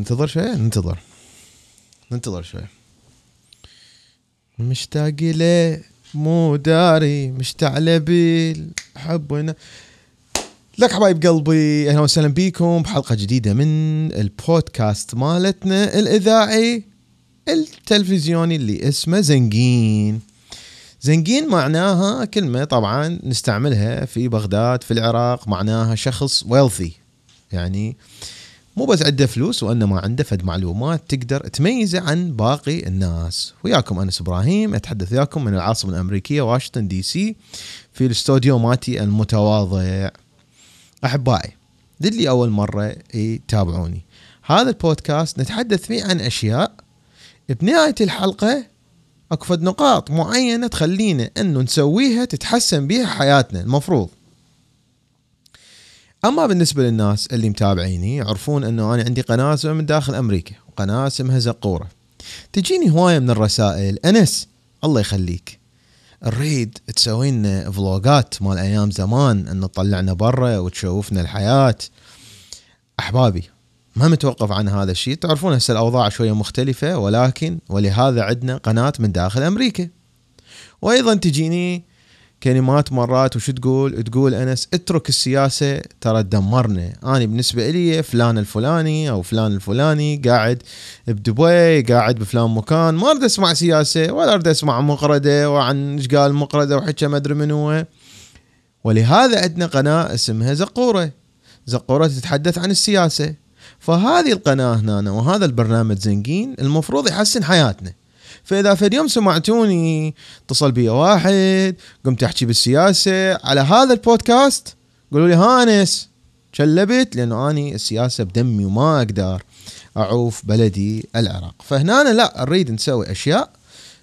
ننتظر شوية ننتظر ننتظر شوية مشتاق له مو داري. مشتعل بالحب ونا لك حبايب قلبي أهلا وسهلا بيكم بحلقة جديدة من البودكاست مالتنا الإذاعي التلفزيوني اللي اسمه زنقين زنقين معناها كلمة طبعا نستعملها في بغداد في العراق معناها شخص ويلثي يعني مو بس عنده فلوس وانما عنده فد معلومات تقدر تميزه عن باقي الناس. وياكم أنس إبراهيم أتحدث وياكم من العاصمة الأمريكية واشنطن دي سي في الاستوديو ماتي المتواضع. أحبائي للي أول مرة يتابعوني. هذا البودكاست نتحدث فيه عن أشياء بنهاية الحلقة أكو نقاط معينة تخلينا إنه نسويها تتحسن بها حياتنا. المفروض أما بالنسبة للناس اللي متابعيني يعرفون إنه أنا عندي قناه من داخل أمريكا وقناه اسمها زقوره تجيني هواية من الرسائل أنس الله يخليك. نريد تسوي لنا فلوجات مال أيام زمان إن تطلعنا برا وتشوفنا الحياة. أحبابي ما متوقف عن هذا الشيء. تعرفون هسه الأوضاع شوية مختلفة ولكن ولهذا عندنا قناة من داخل أمريكا. وأيضا تجيني كلمات مرات وش تقول؟ تقول انس اترك السياسة ترى تدمرنا أنا بالنسبة لي فلان الفلاني أو فلان الفلاني قاعد بدبي قاعد بفلان مكان ما أريد أسمع سياسة ولا أريد أسمع مقرده وعن إيش قال مقرده وحكى ما أدري من هو ولهذا عندنا قناة اسمها زقورة. زقورة تتحدث عن السياسة. فهذه القناة هنا وهذا البرنامج زنقين المفروض يحسن حياتنا. فإذا في اليوم سمعتوني اتصل بي واحد قمت أحكي بالسياسة. على هذا البودكاست قولوا لي أنس شلبت لأنه أني السياسة بدمي وما أقدر أعوف بلدي العراق. فهنا لا نريد نسوي أشياء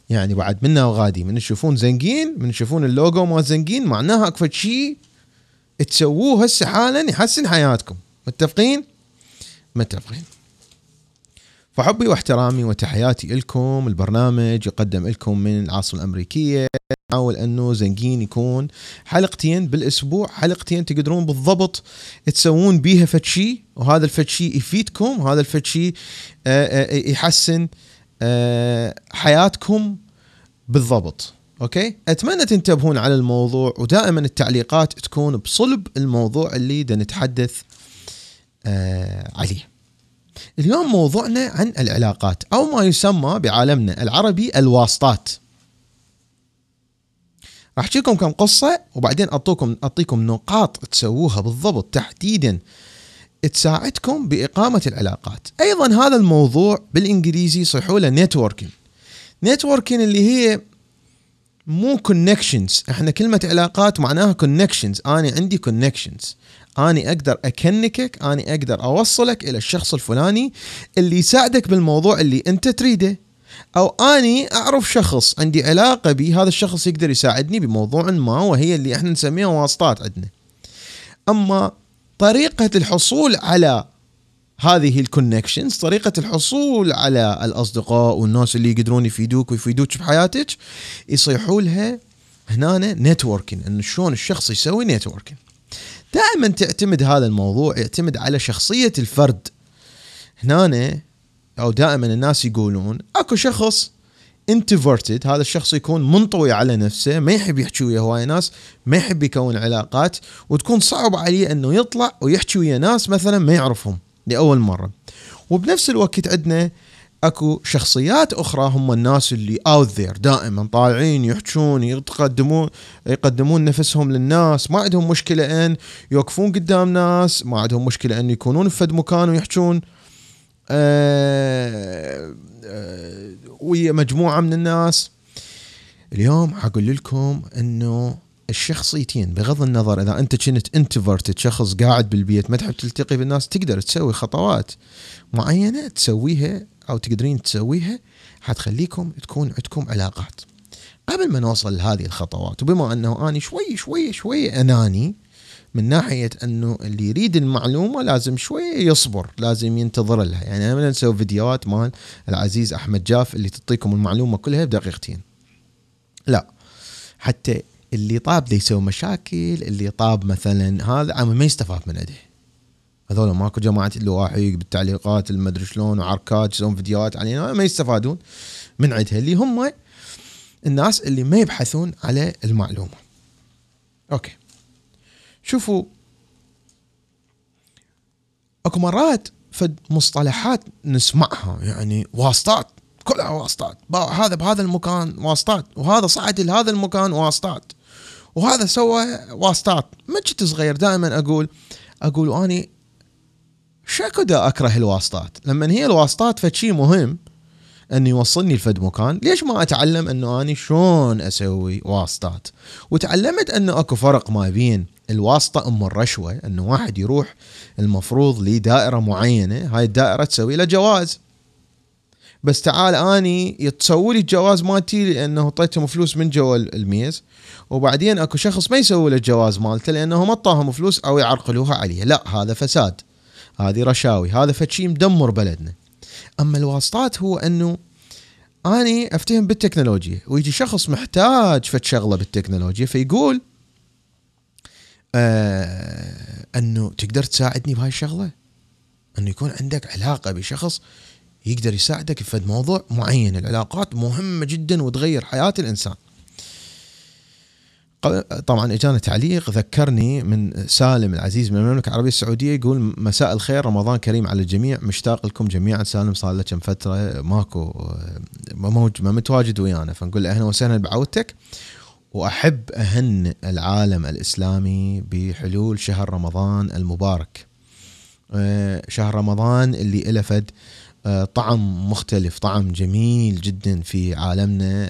يعني بعد منا وغادي. من تشوفون زنقين من تشوفون اللوجو مال زنقين معناها أكو فد شيء تسووه هسه حالا يحسن حياتكم. متفقين؟ متفقين. فحبي واحترامي وتحياتي لكم البرنامج يقدم لكم من العاصمة الأمريكية. نحاول أنه زنقين يكون حلقتين بالأسبوع. حلقتين تقدرون بالضبط تسوون بيها فتشي وهذا الفتشي يفيدكم وهذا الفتشي آه، آه، يحسن آه، حياتكم بالضبط. أوكي؟ أتمنى تنتبهون على الموضوع ودائما التعليقات تكون بصلب الموضوع اللي نتحدث عليه. اليوم موضوعنا عن العلاقات أو ما يسمى بعالمنا العربي الواسطات. راح أحكي لكم كم قصة وبعدين اعطيكم أعطيكم نقاط تسووها بالضبط تحديدا تساعدكم بإقامة العلاقات. أيضا هذا الموضوع بالإنجليزي يصيحوا له networking اللي هي مو connections إحنا كلمة علاقات معناها connections أنا عندي connections اني أقدر أ connect ك اني أقدر أوصلك إلى الشخص الفلاني اللي يساعدك بالموضوع اللي أنت تريده. أو اني أعرف شخص عندي علاقة به هذا الشخص يقدر يساعدني بموضوع ما وهي اللي إحنا نسميها واسطات عندنا. أما طريقة الحصول على هذه ال connections طريقة الحصول على الأصدقاء والناس اللي يقدرون يفيدوك ويفيدوك بحياتك يصيحوا لها هنا networking انه شلون الشخص يسوي networking دائما تعتمد هذا الموضوع يعتمد على شخصية الفرد. هنا أو دائما الناس يقولون أكو شخص introverted هذا الشخص يكون منطوي على نفسه ما يحب يحكي ويا هواي ناس ما يحب يكون علاقات وتكون صعب عليه إنه يطلع ويحكي ويا ناس مثلا ما يعرفهم لأول مرة. وبنفس الوقت عندنا اكو شخصيات أخرى هم الناس اللي out there دائما طالعين يحجون يقدمون يقدمون نفسهم للناس. ما عندهم مشكلة إن يوقفون قدام ناس ما عندهم مشكلة إن يكونون في مكان ويحجون. آه آه ويا مجموعة من الناس. اليوم حقول لكم إنه الشخصيتين بغض النظر إذا أنت كنت انتفرتد شخص قاعد بالبيت ما تحب تلتقي بالناس تقدر تسوي خطوات معينة تسويها أو تقدرين تسويها حتخليكم تكون عندكم علاقات. قبل ما نوصل لهذه الخطوات وبما أنه أني شوي شوي شوي أناني من ناحية أنه اللي يريد المعلومة لازم شوي يصبر لازم ينتظر لها. يعني أنا نسوي فيديوهات مال العزيز أحمد جاف اللي تعطيكم المعلومة كلها بدقيقتين. لا حتى اللي طاب ده يسوي مشاكل اللي طاب مثلا هذا عم ما يستفاد من عنده هذول ماكو جماعة اللواحق بالتعليقات المدري شلون وعركات يسوون فيديوهات علينا. ما يستفادون من عندها. اللي هم الناس اللي ما يبحثون على المعلومة. أوكي. شوفوا. أكو مرات فد مصطلحات نسمعها يعني واسطات. كلها واسطات. هذا بهذا المكان واسطات وهذا صعد لهذا المكان واسطات. وهذا سوى واسطات. ما كنت صغير دائما أقول أقول اني شكو دا أكره الواسطات. لما هي الواسطات فشي مهم انه يوصلني لفد مكان. ليش ما أتعلم أنه أني شلون أسوي واسطات؟ وتعلمت أنه أكو فرق ما بين الواسطة أم الرشوة أنه واحد يروح المفروض لدائرة معينة هاي الدائرة تسوي له جواز. بس تعال أني تسوي لي الجواز مالتي لأنه اعطيتهم فلوس من جوا الميز. وبعدين أكو شخص ما يسوي له الجواز مالته لأنه ما اعطاهم فلوس أو يعرقلوها عليه. لا هذا فساد. هذه رشاوي هذا فشي مدمر بلدنا. أما الواسطات هو إنه أني أفتهم بالتكنولوجيا ويجي شخص محتاج فد شغلة بالتكنولوجيا فيقول آه إنه تقدر تساعدني بهاي الشغلة؟ إنه يكون عندك علاقة بشخص يقدر يساعدك في موضوع معين. العلاقات مهمة جدا وتغير حياة الإنسان. طبعا إجانا تعليق ذكرني من سالم العزيز من المملكة العربية السعودية يقول مساء الخير رمضان كريم على الجميع مشتاق لكم جميعا. سالم صار له كم فترة ماكو ما ما متواجد ويانا. فنقول أهلا وسهلا بعودتك. وأحب أهن العالم الإسلامي بحلول شهر رمضان المبارك. آه، شهر رمضان اللي له فد آه، طعم مختلف طعم جميل جدا في عالمنا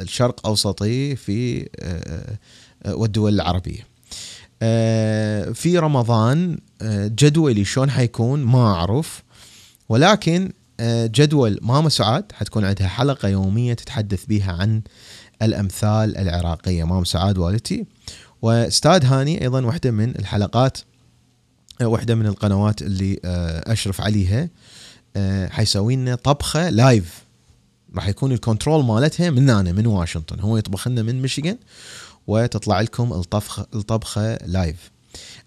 الشرق أوسطي في آه، آه، والدول العربية. في رمضان جدولي شلون حيكون؟ ما أعرف. ولكن جدول ماما سعاد حتكون عندها حلقة يومية تتحدث بها عن الأمثال العراقية. ماما سعاد والدتي. وأستاذ هاني أيضا واحدة من الحلقات واحدة من القنوات اللي أشرف عليها. آه، حيسوي لنا طبخة live راح يكون ال control مالتها من هنا من واشنطن. هو يطبخ لنا من ميشيغان وتطلع لكم الطبخه الطبخة live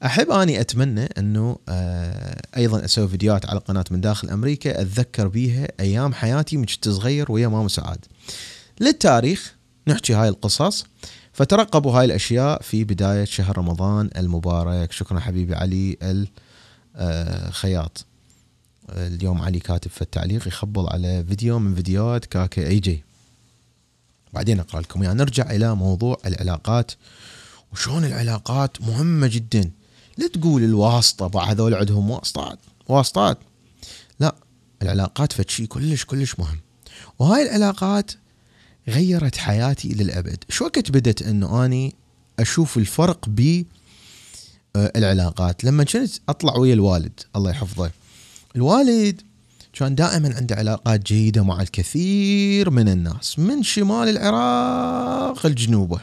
أحب أني أتمنى أنه آه، أيضا أسوي فيديوهات على قناة من داخل أمريكا أتذكر بيها أيام حياتي من كنت صغير ويا ماما سعاد. للتاريخ نحكي هاي القصص. فترقبوا هاي الأشياء في بداية شهر رمضان المبارك. شكرا حبيبي علي الخياط اليوم علي كاتب في التعليق يخبل على فيديو من فيديوهات كاكا إي جي. بعدين أقرأ لكم يعني نرجع إلى موضوع العلاقات. وشون العلاقات مهمة جدا؟ لا تقول الواسطة بعض هذول عندهم واسطات. واسطات. لا العلاقات فشي كلش كلش مهم. وهاي العلاقات غيرت حياتي إلى الأبد. شو وقت بدت إنه أني أشوف الفرق ب آه، العلاقات؟ لما كنت أطلع ويا الوالد الله يحفظه. الوالد كان دائما عنده علاقات جيدة مع الكثير من الناس من شمال العراق الجنوبة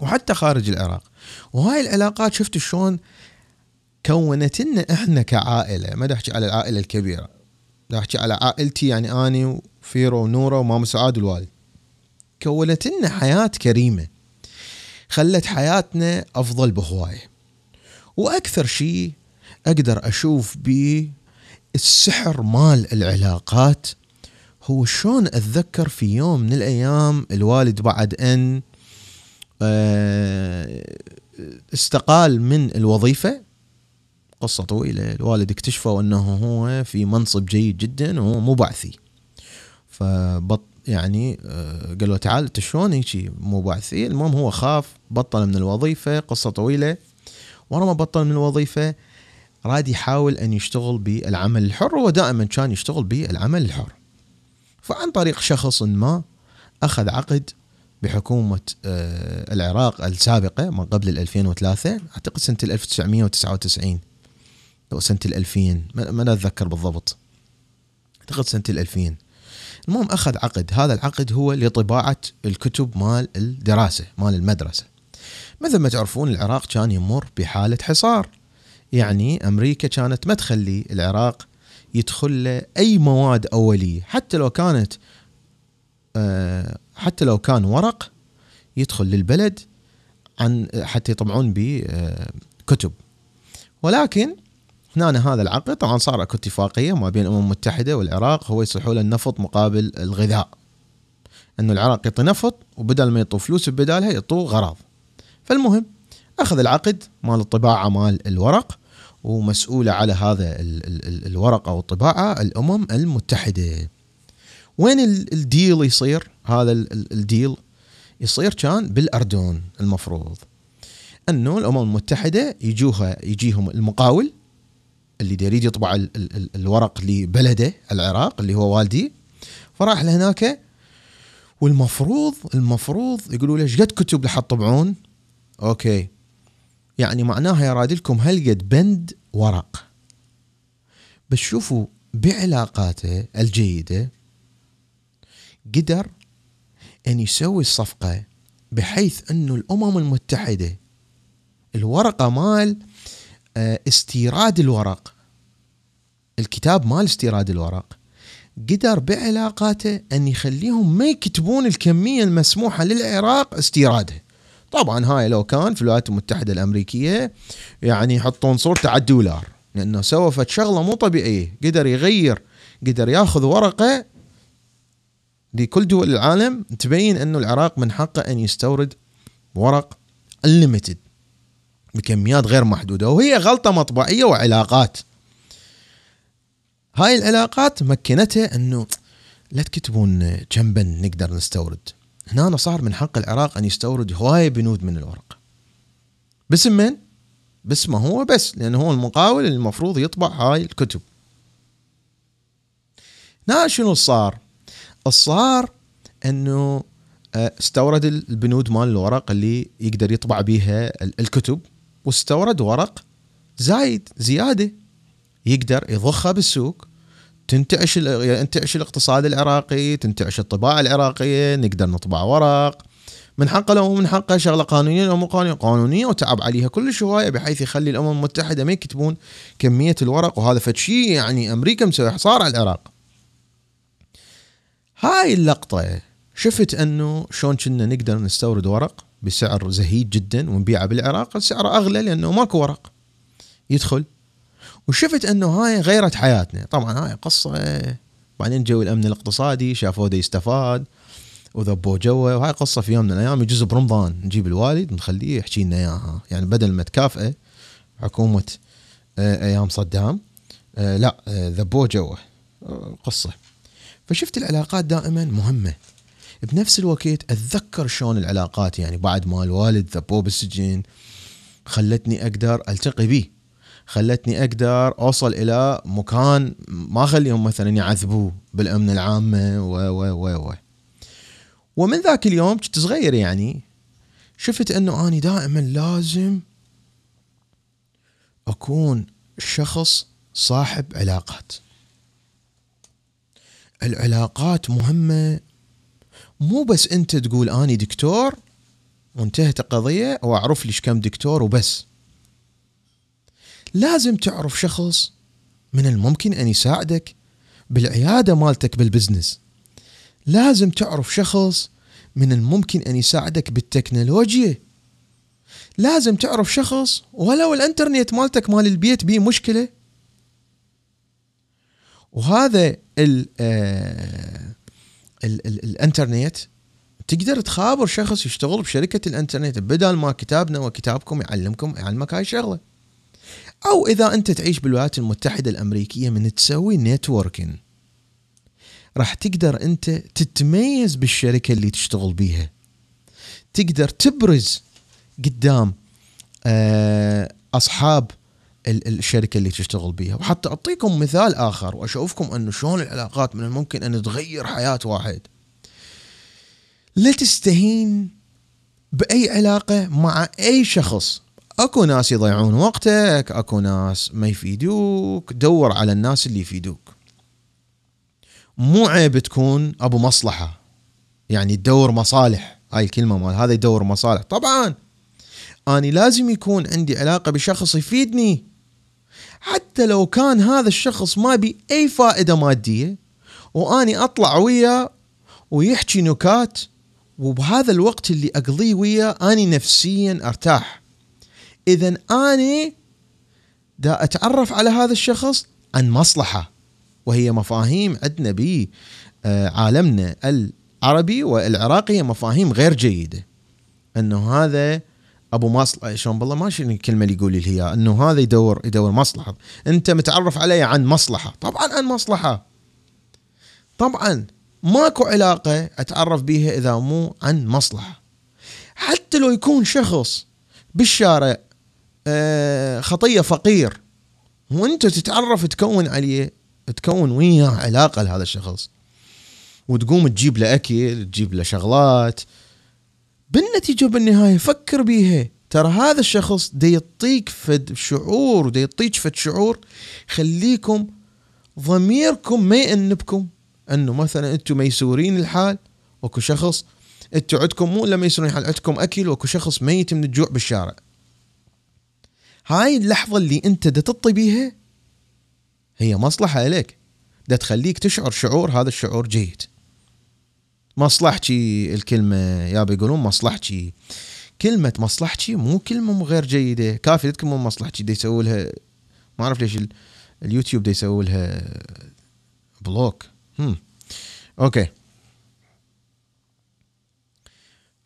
وحتى خارج العراق. وهاي العلاقات شفت شلون كونت لنا إحنا كعائلة ما أحكي على العائلة الكبيرة أحكي على عائلتي يعني أني وفيرو ونورة وماما سعاد والوالد. كونت لنا حياة كريمة خلت حياتنا أفضل بهواية. وأكثر شيء أقدر أشوف به السحر مال العلاقات هو شلون أتذكر في يوم من الأيام الوالد بعد أن آه، استقال من الوظيفة. قصة طويلة. الوالد اكتشفوا أنه هو في منصب جيد جدا وهو مو بعثي. فبط يعني آه، قال له تعال أنت شلون هيك مو بعثي؟ المهم هو خاف بطل من الوظيفة. قصة طويلة. ورا ما بطل من الوظيفة راد يحاول أن يشتغل بالعمل الحر هو دائما كان يشتغل بالعمل الحر. فعن طريق شخص ما أخذ عقد بحكومة آه، العراق السابقة من قبل 2003 أعتقد سنة 1999 أو سنة 2000 ما أتذكر بالضبط. أعتقد سنة 2000 المهم أخذ عقد. هذا العقد هو لطباعة الكتب مال الدراسة مال المدرسة. مثل ما تعرفون العراق كان يمر بحالة حصار. يعني أمريكا كانت ما تخلي العراق يدخل له أي مواد أولية. حتى لو كانت آه، حتى لو كان ورق يدخل للبلد عن حتى يطبعون بكتب ولكن هنا هذا العقد طبعا صار اكو اتفاقية ما بين الأمم المتحدة والعراق هو يصلحوا له النفط مقابل الغذاء. إنه العراق يعطي نفط وبدل ما يعطوا فلوس ببدالها يعطوا غراض. فالمهم أخذ العقد مال الطباعة مال الورق ومسؤولة على هذا ال ال ال الورق أو الطباعة الأمم المتحدة. وين الديل يصير؟ هذا الديل يصير كان بالأردن المفروض. أنه الأمم المتحدة يجوها يجيهم المقاول اللي يريد يطبع ال ال الورق لبلده العراق اللي هو والدي. فراح لهناك والمفروض المفروض يقولوا له إيش قد كتب لحد تطبعون أوكي. يعني معناها يا رادلكم هالقد بند ورق. بس شوفوا بعلاقاته الجيدة قدر أن يسوي الصفقة بحيث أنه الأمم المتحدة الورقة مال آه، استيراد الورق الكتاب مال استيراد الورق قدر بعلاقاته أن يخليهم ما يكتبون الكمية المسموحة للعراق استيرادها طبعا هاي لو كان في الولايات المتحدة الأمريكية يعني يحطون صورته على الدولار لأنه سوى فد شغلة مو طبيعية قدر يغير قدر يأخذ ورقة لكل دول العالم تبين أنه العراق من حقه أن يستورد ورق unlimited بكميات غير محدودة وهي غلطة مطبعية وعلاقات. هاي العلاقات مكنتها أنه لا تكتبون كم بن نقدر نستورد. هنا صار من حق العراق أن يستورد هواية بنود من الورق باسم من؟ باسمه هو بس لأنه هو المقاول المفروض يطبع هاي الكتب هنا شنو صار؟ الصار أنه آه، استورد البنود مال الورق اللي يقدر يطبع بيها الكتب واستورد ورق زايد زيادة يقدر يضخها بالسوق تنتعش ينتعش الاقتصاد العراقي تنتعش الطباعة العراقية نقدر نطبع ورق. من حقه لو من حقه شغلة قانونية. أو مو قانونية قانونية وتعب عليها كل هواية بحيث يخلي الأمم المتحدة ما يكتبون كمية الورق. وهذا فد شيء يعني أمريكا مسوي حصار على العراق. هاي اللقطة شفت أنه شلون كنا نقدر نستورد ورق بسعر زهيد جدا ونبيعه بالعراق. سعره أغلى لأنه ماكو ورق. يدخل وشفت إنه هاي غيرت حياتنا. طبعا هاي قصة بعدين جو الأمن الاقتصادي شافوه دا يستفاد وذبوه جوه. وهاي قصة في يوم من الأيام يجوز برمضان نجيب الوالد ونخليه يحكي لنا إياها. يعني بدل ما تكافئه حكومة آه، أيام صدام آه، لا آه، ذبوه جوه. قصة. فشفت العلاقات دائما مهمة. بنفس الوقت أتذكر شلون العلاقات يعني بعد ما الوالد ذبوه بالسجن خلتني أقدر ألتقي به خلتني أقدر أوصل إلى مكان ما أخليهم مثلا يعذبوه بالأمن العامة و و و و. ومن ذاك اليوم كنت صغير يعني شفت إنه أني دائما لازم أكون شخص صاحب علاقات. العلاقات مهمة. مو بس أنت تقول أني دكتور وانتهت القضية وأعرف ليش كم دكتور وبس. لازم تعرف شخص من الممكن أن يساعدك بالعيادة مالتك بالبزنس. لازم تعرف شخص من الممكن أن يساعدك بالتكنولوجيا. لازم تعرف شخص ولو الإنترنت مالتك مال البيت بيه مشكلة. وهذا ال آه ال ال الإنترنت تقدر تخابر شخص يشتغل بشركة الإنترنت بدل ما كتابنا وكتابكم يعلمكم يعلمك هاي الشغلة. أو إذا أنت تعيش بالولايات المتحدة الأمريكية من تسوي نتوركينج راح تقدر أنت تتميز بالشركة اللي تشتغل بيها. تقدر تبرز قدام آه، أصحاب الشركة اللي تشتغل بيها. وحتى أعطيكم مثال آخر وأشوفكم أنه شلون العلاقات من الممكن أن تغير حياة واحد. لا تستهين بأي علاقة مع أي شخص. اكو ناس يضيعون وقتك اكو ناس ما يفيدوك. دور على الناس اللي يفيدوك. مو عيب تكون ابو مصلحة. يعني تدور مصالح. هاي الكلمة مال هذا يدور مصالح. طبعا أني لازم يكون عندي علاقة بشخص يفيدني. حتى لو كان هذا الشخص ما بي أي فائدة مادية وأني أطلع وياه ويحكي نكات وبهذا الوقت اللي أقضيه وياه أني نفسيا أرتاح. اذا آني دا أتعرف على هذا الشخص عن مصلحة وهي مفاهيم عندنا ب آه، عالمنا العربي والعراقي هي مفاهيم غير جيدة. إنه هذا أبو مصلحة شلون بالله ما شنو الكلمة اللي يقول لي هي إنه هذا يدور يدور مصلحة. أنت متعرف علي عن مصلحة. طبعا عن مصلحة. طبعا ماكو علاقة أتعرف بها إذا مو عن مصلحة. حتى لو يكون شخص بالشارع خطية فقير. وانت تتعرف تكون عليه تكون وياه علاقة لهذا الشخص. وتقوم تجيب له أكل تجيب له شغلات. بالنتيجة بالنهاية فكر بيها. ترى هذا الشخص دي يعطيك فد شعور ودي يعطيك فد شعور خليكم ضميركم ما يأنبكم. إنه مثلا أنتم ميسورين الحال واكو شخص أنتم عندكم مو الا ميسورين الحال عندكم أكل وأكو شخص ميت من الجوع بالشارع. هاي اللحظة اللي انت دا تطي بيها هي مصلحة إليك دا تخليك تشعر شعور هذا الشعور جيد. مصلحتي الكلمة يا بيقولون مصلحتي. كلمة مصلحتي مو كلمة غير جيدة. كافي تكون مصلحتي. دي يسووا لها ما أعرف ليش اليوتيوب دي يسووا لها block. هم. okay.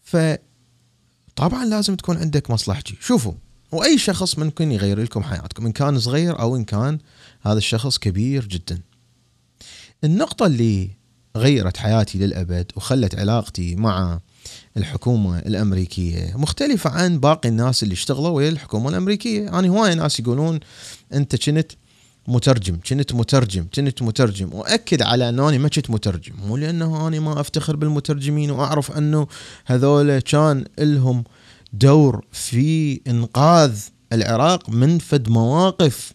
ف طبعا لازم تكون عندك مصلحتي. شوفوا. وأي شخص ممكن يغير لكم حياتكم إن كان صغير أو إن كان هذا الشخص كبير جدا. النقطة اللي غيرت حياتي للأبد وخلت علاقتي مع الحكومة الأمريكية مختلفة عن باقي الناس اللي اشتغلوا ويا الحكومة الأمريكية. يعني هواي ناس يقولون أنت كنت مترجم كنت مترجم كنت مترجم. وأكد على أنا ما كنت مترجم مو لأنه أنا ما أفتخر بالمترجمين وأعرف أنه هذول كان لهم دور في إنقاذ العراق من فد مواقف.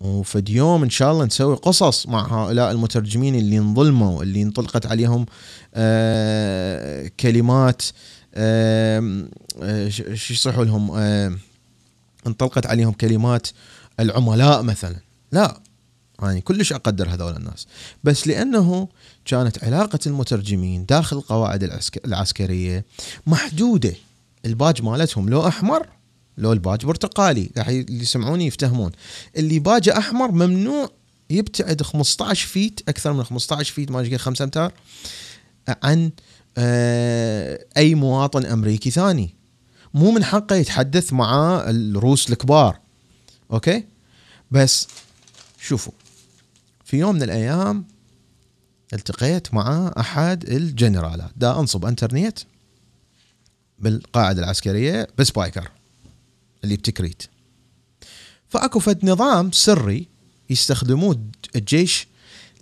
وفد يوم إن شاء الله نسوي قصص مع هؤلاء المترجمين اللي انظلموا اللي انطلقت عليهم آه كلمات آه شو يصيحوا لهم؟ آه انطلقت عليهم كلمات العملاء مثلا. لا يعني كلش أقدر هذول الناس. بس لأنه كانت علاقة المترجمين داخل القواعد العسكرية محدودة. الباج مالتهم لو أحمر لو الباج برتقالي اللي يسمعوني يفتهمون. اللي باجه أحمر ممنوع يبتعد 15 feet أكثر من 15 feet ما 5 أمتار عن آه، أي مواطن أمريكي ثاني. مو من حقه يتحدث مع الروس الكبار. okay؟ بس شوفوا في يوم من الأيام التقيت مع أحد الجنرالات. دا أنصب انترنت بالقاعدة العسكرية بسبايكر اللي بتكريت. فأكو فد نظام سري يستخدموه الجيش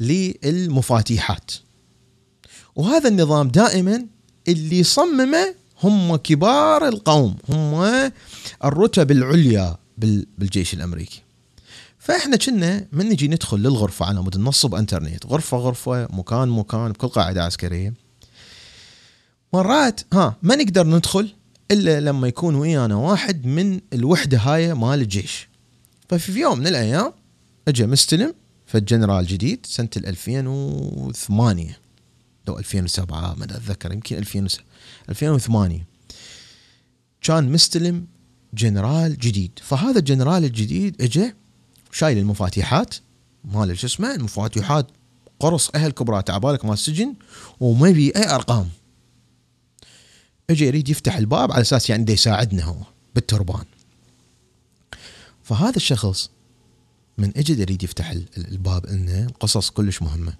للمفاتيحات. وهذا النظام دائما اللي صممه هم كبار القوم هم الرتب العليا بالجيش الأمريكي. فإحنا كنا من نجي ندخل للغرفة على مود نصب انترنت. غرفة غرفة مكان مكان بكل قاعدة عسكرية. مرات ها ما نقدر ندخل إلا لما يكون ويانا واحد من الوحدة هاي مال الجيش. ففي يوم من الأيام أجى مستلم فالجنرال جديد سنة 2008 أو 2007 ما أتذكر يمكن 2008 كان مستلم جنرال جديد. فهذا الجنرال الجديد أجى شايل المفاتيحات مال شو اسمه المفاتيحات قرص أهل كبرى تعبالك مال السجن وما يبي أي أرقام. اجى يريد يفتح الباب على أساس يعني يساعدنا هو بالتربان. فهذا الشخص من اجى يريد يفتح الباب إنه القصص كلش مهمة.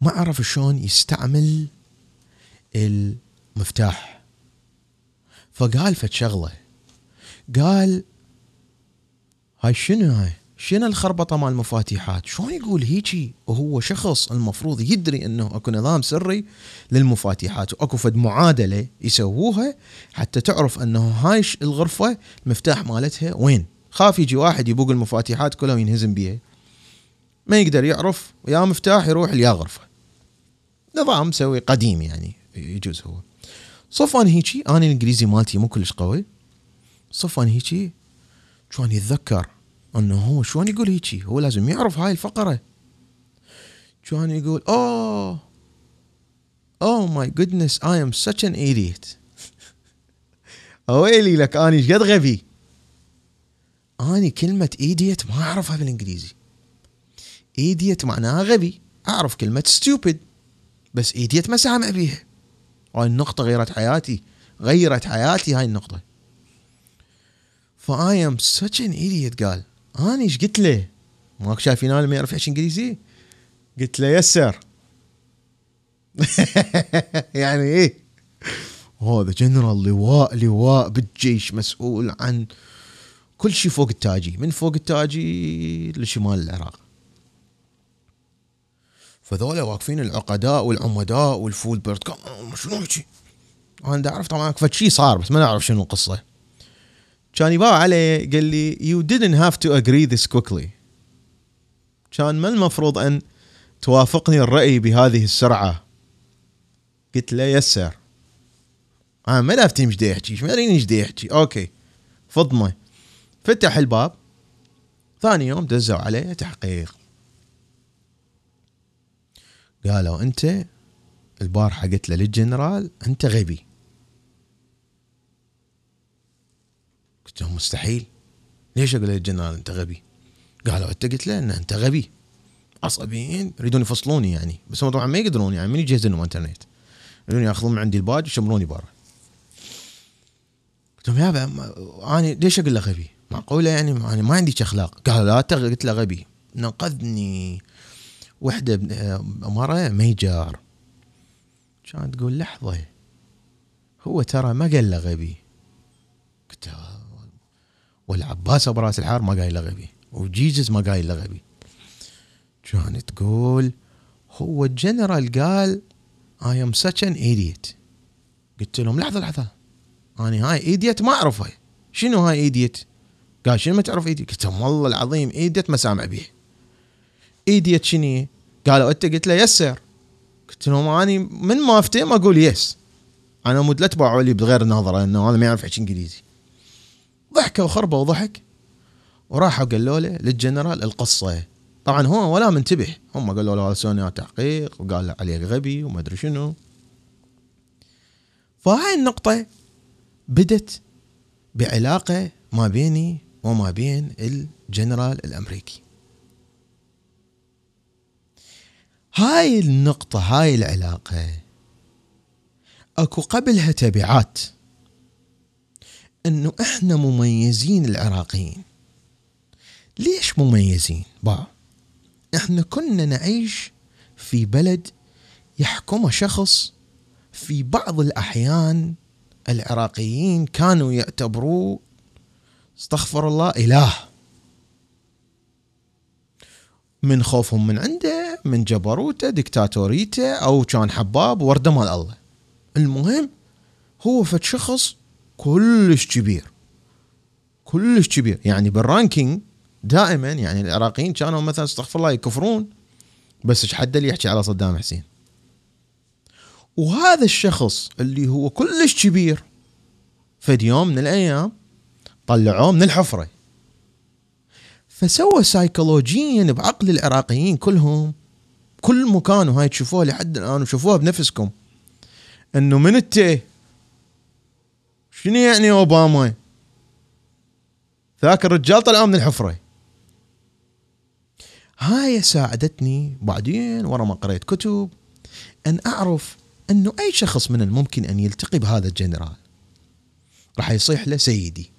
ما عرف شلون يستعمل المفتاح. فقال فد شغلة. قال هاي شنو هاي؟ شنو الخربطة مال المفاتيحات شلون يقول هيجي وهو شخص المفروض يدري إنه أكو نظام سري للمفاتيحات وأكو فد معادلة يسووها حتى تعرف إنه هاي الغرفة المفتاح مالتها وين؟ خاف يجي واحد يبوق المفاتيحات كلها وينهزم بيها. ما يقدر يعرف يا مفتاح يروح ليا غرفة. نظام مسوي قديم يعني يجوز هو. صفان هيجي أنا الإنجليزي مالتي مو كلش قوي. صفان هيجي كان يتذكر أنه هو شلون يقول هيجي؟ هو لازم يعرف هاي الفقرة. كان يقول oh oh my goodness I am such an idiot ويلي لك اني فد غبي؟ اني كلمة idiot ما أعرفها بالإنجليزي. idiot معناها غبي. أعرف كلمة stupid بس idiot ما سامع بيها. هاي النقطة غيرت حياتي غيرت حياتي هاي النقطة. ف I am such an idiot قال. اني إيش قلت له؟ ماك شايفين أنا ما يعرف يحكي إنجليزي؟ قلت له yes sir يعني إيه؟ هذا جنرال لواء لواء بالجيش مسؤول عن كل شيء فوق التاجي. من فوق التاجي لشمال العراق. فذولا واقفين العقداء والعمداء وال full bird شنو هيجي أنا اعرف طبعا فد شيء صار بس ما نعرف شنو القصة. كان يباع عليه قال لي you didn't have to agree this quickly. كان ما المفروض أن توافقني الرأي بهذه السرعة. قلت له yes sir أنا ما لافتي إيش يحكي ما ادري إيش يحكي okay. فضمه فتح الباب. ثاني يوم دزوا عليه تحقيق. قالوا أنت البارحة قلت له للجنرال أنت غبي. قلت لهم مستحيل. ليش؟ أقول للجنرال انت غبي. قالوا انت قلت له ان أنت غبي. عصبيين يريدون يفصلوني يعني. بس هم طبعا ما يقدرون يعني من يجهز لهم انترنت يريدون يأخذون من عندي الباج ويشمروني برا. قلت لهم يابا أنا ليش أقول له غبي؟ معقولة يعني؟ أنا ما عندي أخلاق. قال لا قلت له غبي. نقذني. وحدة مرة major كانت تقول لحظة هو ترى ما قال له غبي. قلت والعباس أبو رأس الحار ما قايل له غبي و Jesus ما قايل له غبي كانت تقول هو الجنرال قال I am such an idiot قلت لهم لحظة لحظة. أنا هاي idiot ما اعرفها شنو هاي idiot قال شنو ما تعرف idiot قلت لهم والله العظيم idiot ما سامع به idiot شنو قالوا أنت؟ قلت له yes sir قلت لهم اني من ما افتهم أقول yes أنا مود لا تباعوا لي بغير نظرة إنه هذا ما يعرف يحكي إنجليزي. ضحكوا وخربوا وضحك. وراحوا قالوا له للجنرال القصة طبعا هو ولا منتبه. هم قالوا له سوني تحقيق وقال عليه غبي وما أدري شنو. فهاي النقطة بدت بعلاقة ما بيني وما بين الجنرال الأمريكي. هاي النقطة هاي العلاقة أكو قبلها تبعات. انه إحنا مميزين العراقيين. ليش مميزين؟ با إحنا كنا نعيش في بلد يحكمه شخص في بعض الأحيان العراقيين كانوا يعتبروه استغفر الله إله. من خوفهم من عنده من جبروته دكتاتوريته أو كان حباب وردة مال الله. المهم هو فد شخص كلش كبير. كلش كبير. يعني بالرانكينج دائما يعني العراقيين كانوا مثلا استغفر الله يكفرون بس إيش حد اللي يحكي على صدام حسين؟ وهذا الشخص اللي هو كلش كبير فد يوم من الأيام طلعوه من الحفرة. فسوى سايكولوجيا بعقل العراقيين كلهم كل مكان وهاي تشوفوها لحد الآن وشوفوها بنفسكم إنه من التي شنو يعني اوباما؟ ذاك الرجال طلعوا من الحفرة. هاي ساعدتني بعدين ورا ما قريت كتب أن أعرف أنه أي شخص من الممكن أن يلتقي بهذا الجنرال راح يصيح له سيدي.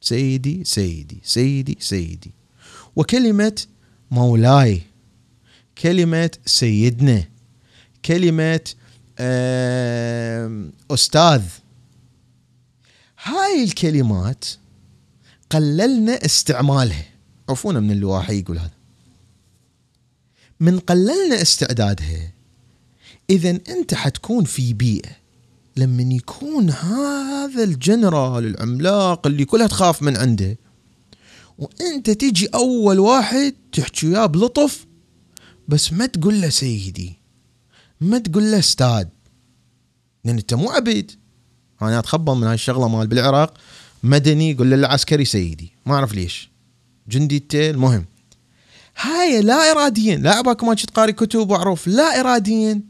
سيدي سيدي سيدي سيدي. وكلمة مولاي كلمة سيدنا كلمة أستاذ. هاي الكلمات قللنا استعمالها. عفونا من اللواحي يقول هذا. من قللنا استعدادها اذا أنت حتكون في بيئة لما يكون هذا الجنرال العملاق اللي كلها تخاف من عنده وأنت تجي أول واحد تحكي وياه بلطف بس ما تقول له سيدي. ما تقول له أستاذ لأن أنت مو عبيد. أنا أتخبى من هاي الشغلة مال بالعراق. مدني يقول للعسكري سيدي. ما أعرف ليش. جندي المهم هاي لا اراديا لا أباك ما تقاري كتب واعرف لا اراديا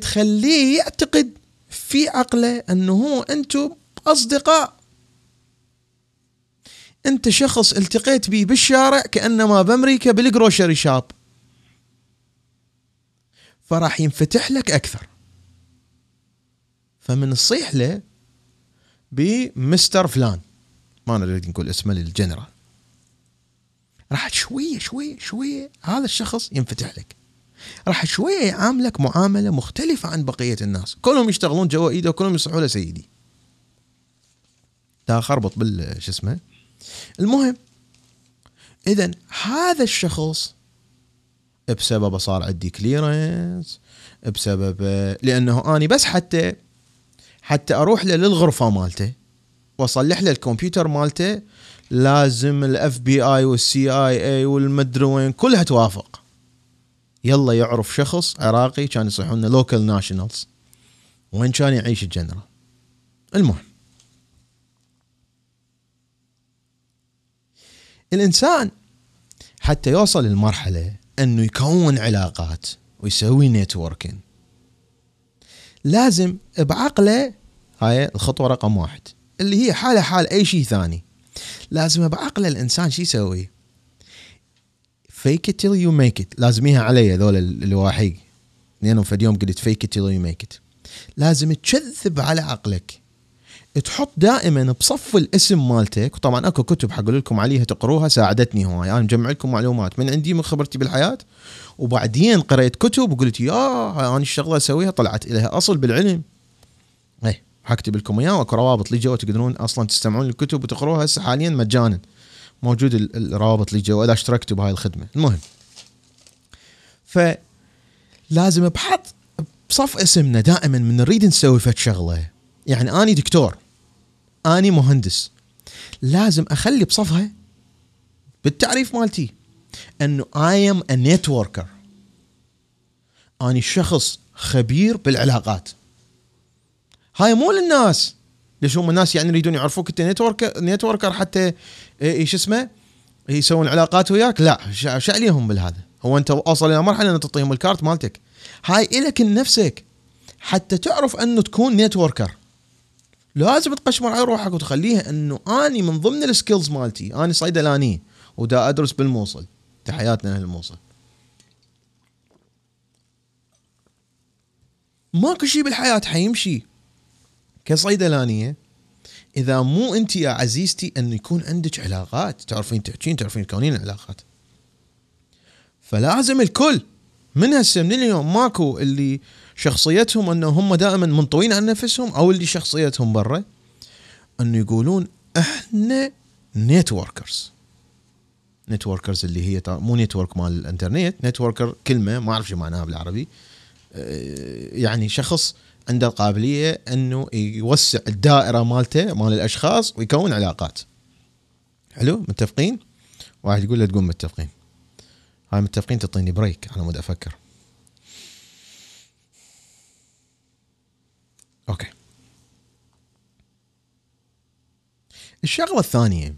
تخليه يعتقد في عقله أنه هو أنتم أصدقاء. أنت شخص التقيت به بالشارع كانما بأمريكا بالجروشري شاب. فراح ينفتح لك أكثر. فمن الصيح له بمستر فلان. ما نريد نقول اسمه للجنرال. راح شوية شوية شوية هذا الشخص ينفتح لك. راح شوية يعاملك معاملة مختلفة عن بقية الناس. كلهم يشتغلون جوا ايده وكلهم يصيحوا له سيدي تا خربط بال شو اسمه. المهم اذا هذا الشخص بسبب صار عندي clearance بسبب لأنه أني بس حتى حتى أروح له للغرفة مالته وأصلح له الكمبيوتر مالته لازم ال FBI وال CIA والمدري وين كلها توافق. يلا يعرف شخص عراقي كان يصيحون local nationals وين كان يعيش الجنرال؟ المهم. الإنسان حتى يوصل للمرحلة أنه يكون علاقات ويسوي networking لازم بعقله هاي الخطوة رقم واحد اللي هي حالة حال أي شيء ثاني. لازم بعقله الإنسان شو يسوي؟ fake it you make it لازميها علي هذول الواحي لأنه في اليوم قلت fake it you make it لازم تكذب على عقلك. تحط دائما بصف الاسم مالتك وطبعا أكو كتب حقول لكم عليها تقروها ساعدتني هواي. أنا مجمع لكم معلومات. من عندي من خبرتي بالحياة وبعدين قريت كتب وقلت يا أنا الشغلة أسويها طلعت لها أصل بالعلم. إيه حكتب لكم اياه وأكو روابط لي جوا تقدرون أصلا تستمعون للكتب وتقروها. هسه حاليا مجانا. موجود الروابط اللي جوا إذا اشتركتوا بهاي الخدمة. المهم. فلازم بحط بصف اسمنا دائما من نريد نسوي فد شغلة. يعني أني دكتور. أني مهندس. لازم أخلي بصفها بالتعريف مالتي. إنه I am a networker أني شخص خبير بالعلاقات. هاي مو للناس. ليش هم الناس يعني يريدون يعرفوك؟ أنت networker networker حتى إيش اسمه؟ يسوون علاقات وياك؟ لا شو عليهم بالهذا. هو أنت وأصل إلى مرحلة ان تعطيهم الكارت مالتك. هاي إلك لنفسك حتى تعرف إنه تكون networker لازم تقشمر على روحك وتخليها إنه أني من ضمن ال skills مالتي أني صيدلاني ودا أدرس بالموصل. تحياتنا أهل الموصل. ماكو شيء بالحياة حيمشي كصيدلانيه إذا مو أنت يا عزيزتي ان يكون عندك علاقات. تعرفين تحكين تعرفين تكونين علاقات. فلازم الكل من هسه من اليوم ماكو اللي شخصيتهم أنه هم دائما منطوين عن نفسهم أو اللي شخصيتهم برا انه يقولون إحنا networkers networkers اللي هي مو network مال الإنترنت networker كلمة ما أعرف شو معناها بالعربي. آه، يعني شخص عنده القابلية أنه يوسع الدائرة مالته مال الأشخاص ويكون علاقات. حلو؟ متفقين؟ واحد يقول له تقول متفقين. هاي متفقين تعطيني break على مود أفكر. أوكي. الشغلة الثانية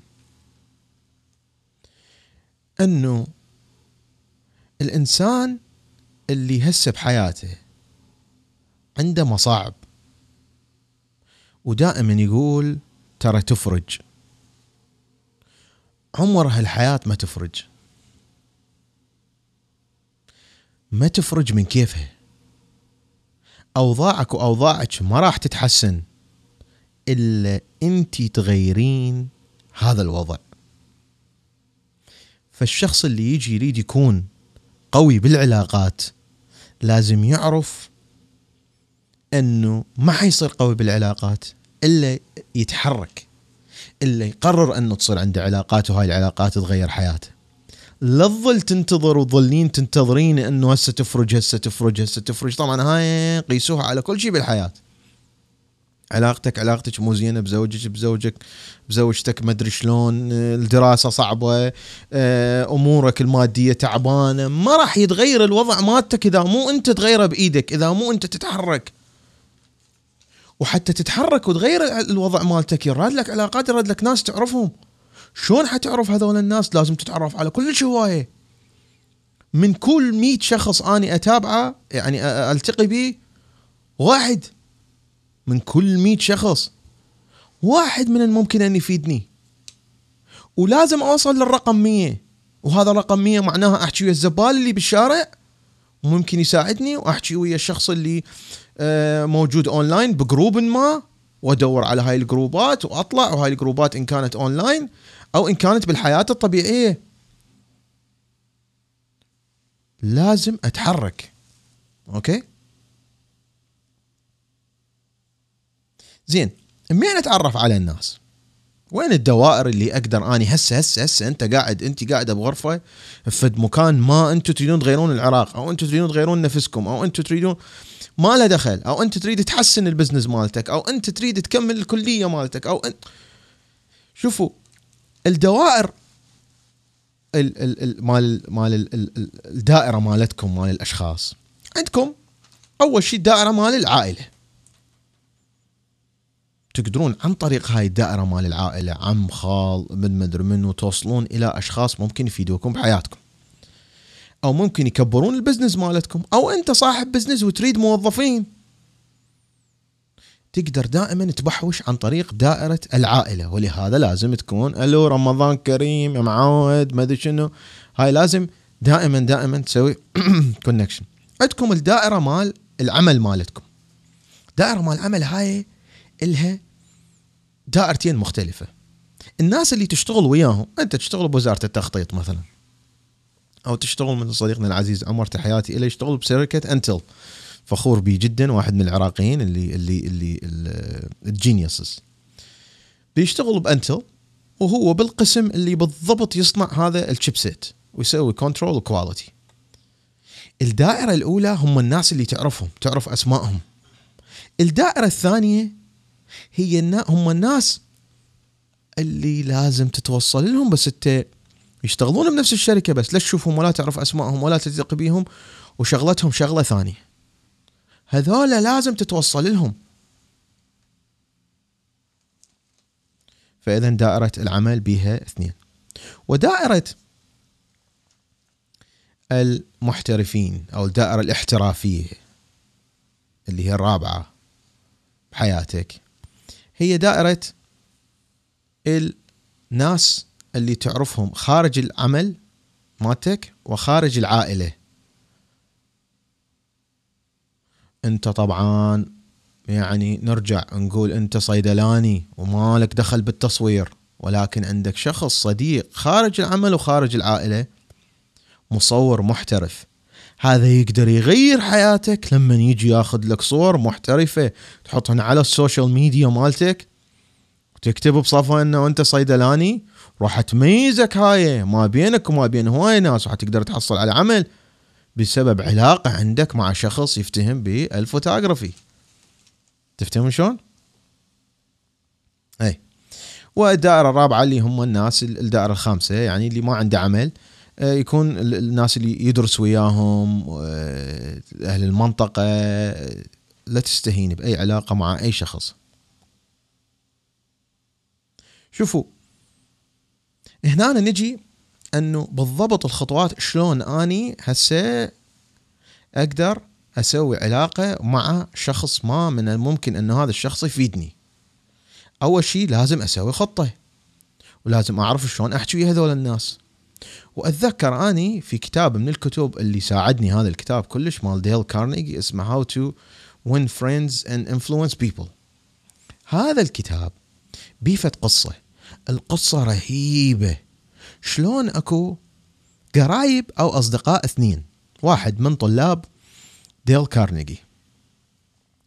أنه الإنسان اللي هسه بحياته عنده مصاعب ودائما يقول ترى تفرج. عمر هالحياة ما تفرج. ما تفرج من كيفها أوضاعك وأوضاعك ما راح تتحسن إلا أنت تغيرين هذا الوضع. فالشخص اللي يجي يريد يكون قوي بالعلاقات لازم يعرف إنه ما حيصير قوي بالعلاقات إلا يتحرك إلا يقرر إنه تصير عنده علاقات وهاي العلاقات تغير حياته. لا تظل تنتظر وظلين تنتظرين إنه هسه تفرج هسه تفرج هسه تفرج. طبعا هاي قيسوها على كل شيء بالحياة. علاقتك علاقتك مو زينة بزوجك بزوجك بزوجتك ما أدري شلون الدراسة صعبة آه، أمورك المادية تعبانة. ما راح يتغير الوضع مالتك إذا مو أنت تغيره بإيدك إذا مو أنت تتحرك. وحتى تتحرك وتغير الوضع مالتك يراد لك علاقات يراد لك ناس تعرفهم. شلون حتعرف هذول الناس؟ لازم تتعرف على كل هوايه من كل مئة شخص أني أتابعه يعني ألتقي به واحد. من كل مئة شخص. واحد من الممكن أن يفيدني. ولازم أوصل للرقم 100 وهذا الرقم 100 معناها أحكي ويا الزبال اللي بالشارع وممكن يساعدني وأحكي ويا الشخص اللي آه، موجود online ب group ما وأدور على هاي الجروبات وأطلع وهاي الجروبات إن كانت اونلاين أو إن كانت بالحياة الطبيعية. لازم أتحرك. okay؟ زين منين أتعرف على الناس؟ وين الدوائر اللي أقدر أني هسه هسه هسه أنت قاعد أنت قاعدة بغرفة في مكان ما أنتم تريدون تغيرون العراق أو أنتم تريدون تغيرون نفسكم أو أنتم تريدون ما له دخل أو أنت تريد تحسن ال business مالتك أو أنت تريد تكمل الكلية مالتك أو انت شوفوا الدوائر ال ال ال مال مال ال ال الدائرة مالتكم مال الأشخاص. عندكم أول شيء الدائرة مال العائلة. تقدرون عن طريق هاي الدائرة مال العائلة عم خال من مدري منو توصلون إلى أشخاص ممكن يفيدوكم بحياتكم. أو ممكن يكبرون ال business مالتكم. أو أنت صاحب business وتريد موظفين. تقدر دائما تبحوش عن طريق دائرة العائلة ولهذا لازم تكون ألو رمضان كريم يا معود ما أدري شنو. هاي لازم دائما دائما تسوي connection عندكم الدائرة مال العمل مالتكم. دائرة مال العمل هاي إلها دائرتين مختلفة. الناس اللي تشتغل وياهم أنت تشتغل بوزارة التخطيط مثلا أو تشتغل مثل صديقنا العزيز عمر تحياتي اليه يشتغل بشركة انتل فخور به جدا واحد من العراقيين اللي اللي اللي ال geniuses بيشتغل بأنتل وهو بالقسم اللي بالضبط يصنع هذا ال chipset ويسوي control و quality الدائرة الأولى هم الناس اللي تعرفهم تعرف أسمائهم. الدائرة الثانية هي هم الناس اللي لازم تتوصل لهم بس انت يشتغلون بنفس الشركة بس لا تشوفهم ولا تعرف أسمائهم ولا تثق بيهم وشغلتهم شغلة ثانية. هذولا لازم تتوصل لهم. فإذا دائرة العمل بها اثنين. ودائرة المحترفين أو الدائرة الاحترافية اللي هي الرابعة بحياتك هي دائرة الناس اللي تعرفهم خارج العمل مالتك وخارج العائلة. انت طبعا يعني نرجع نقول انت صيدلاني ومالك دخل بالتصوير ولكن عندك شخص صديق خارج العمل وخارج العائلة مصور محترف. هذا يقدر يغير حياتك لما يجي ياخذ لك صور محترفة تحطهن على ال social media مالتك وتكتب بصفها إنه أنت صيدلاني راح تميزك هاي ما بينك وما بين هواي ناس راح تقدر تحصل على عمل. بسبب علاقة عندك مع شخص يفتهم بالفوتوغرافي. تفتهم شلون؟ اي والدائرة الرابعة اللي هم الناس الدائرة الخامسة يعني اللي ما عنده عمل آه، يكون الناس اللي يدرس وياهم آه، أهل المنطقة لا تستهين بأي علاقة مع أي شخص. شوفوا هنا نجي إنه بالضبط الخطوات شلون أني هسه أقدر أسوي علاقة مع شخص ما من الممكن إنه هذا الشخص يفيدني. أول شيء لازم أسوي خطة ولازم أعرف شلون أحكي ويا هذول الناس. وأتذكر أني في كتاب من الكتب اللي ساعدني هذا الكتاب كلش مال ديل كارنيجي اسمه How to win friends and influence people. هذا الكتاب بيفت قصة. القصة رهيبة. شلون اكو قرايب أو اصدقاء اثنين؟ واحد من طلاب ديل كارنيجي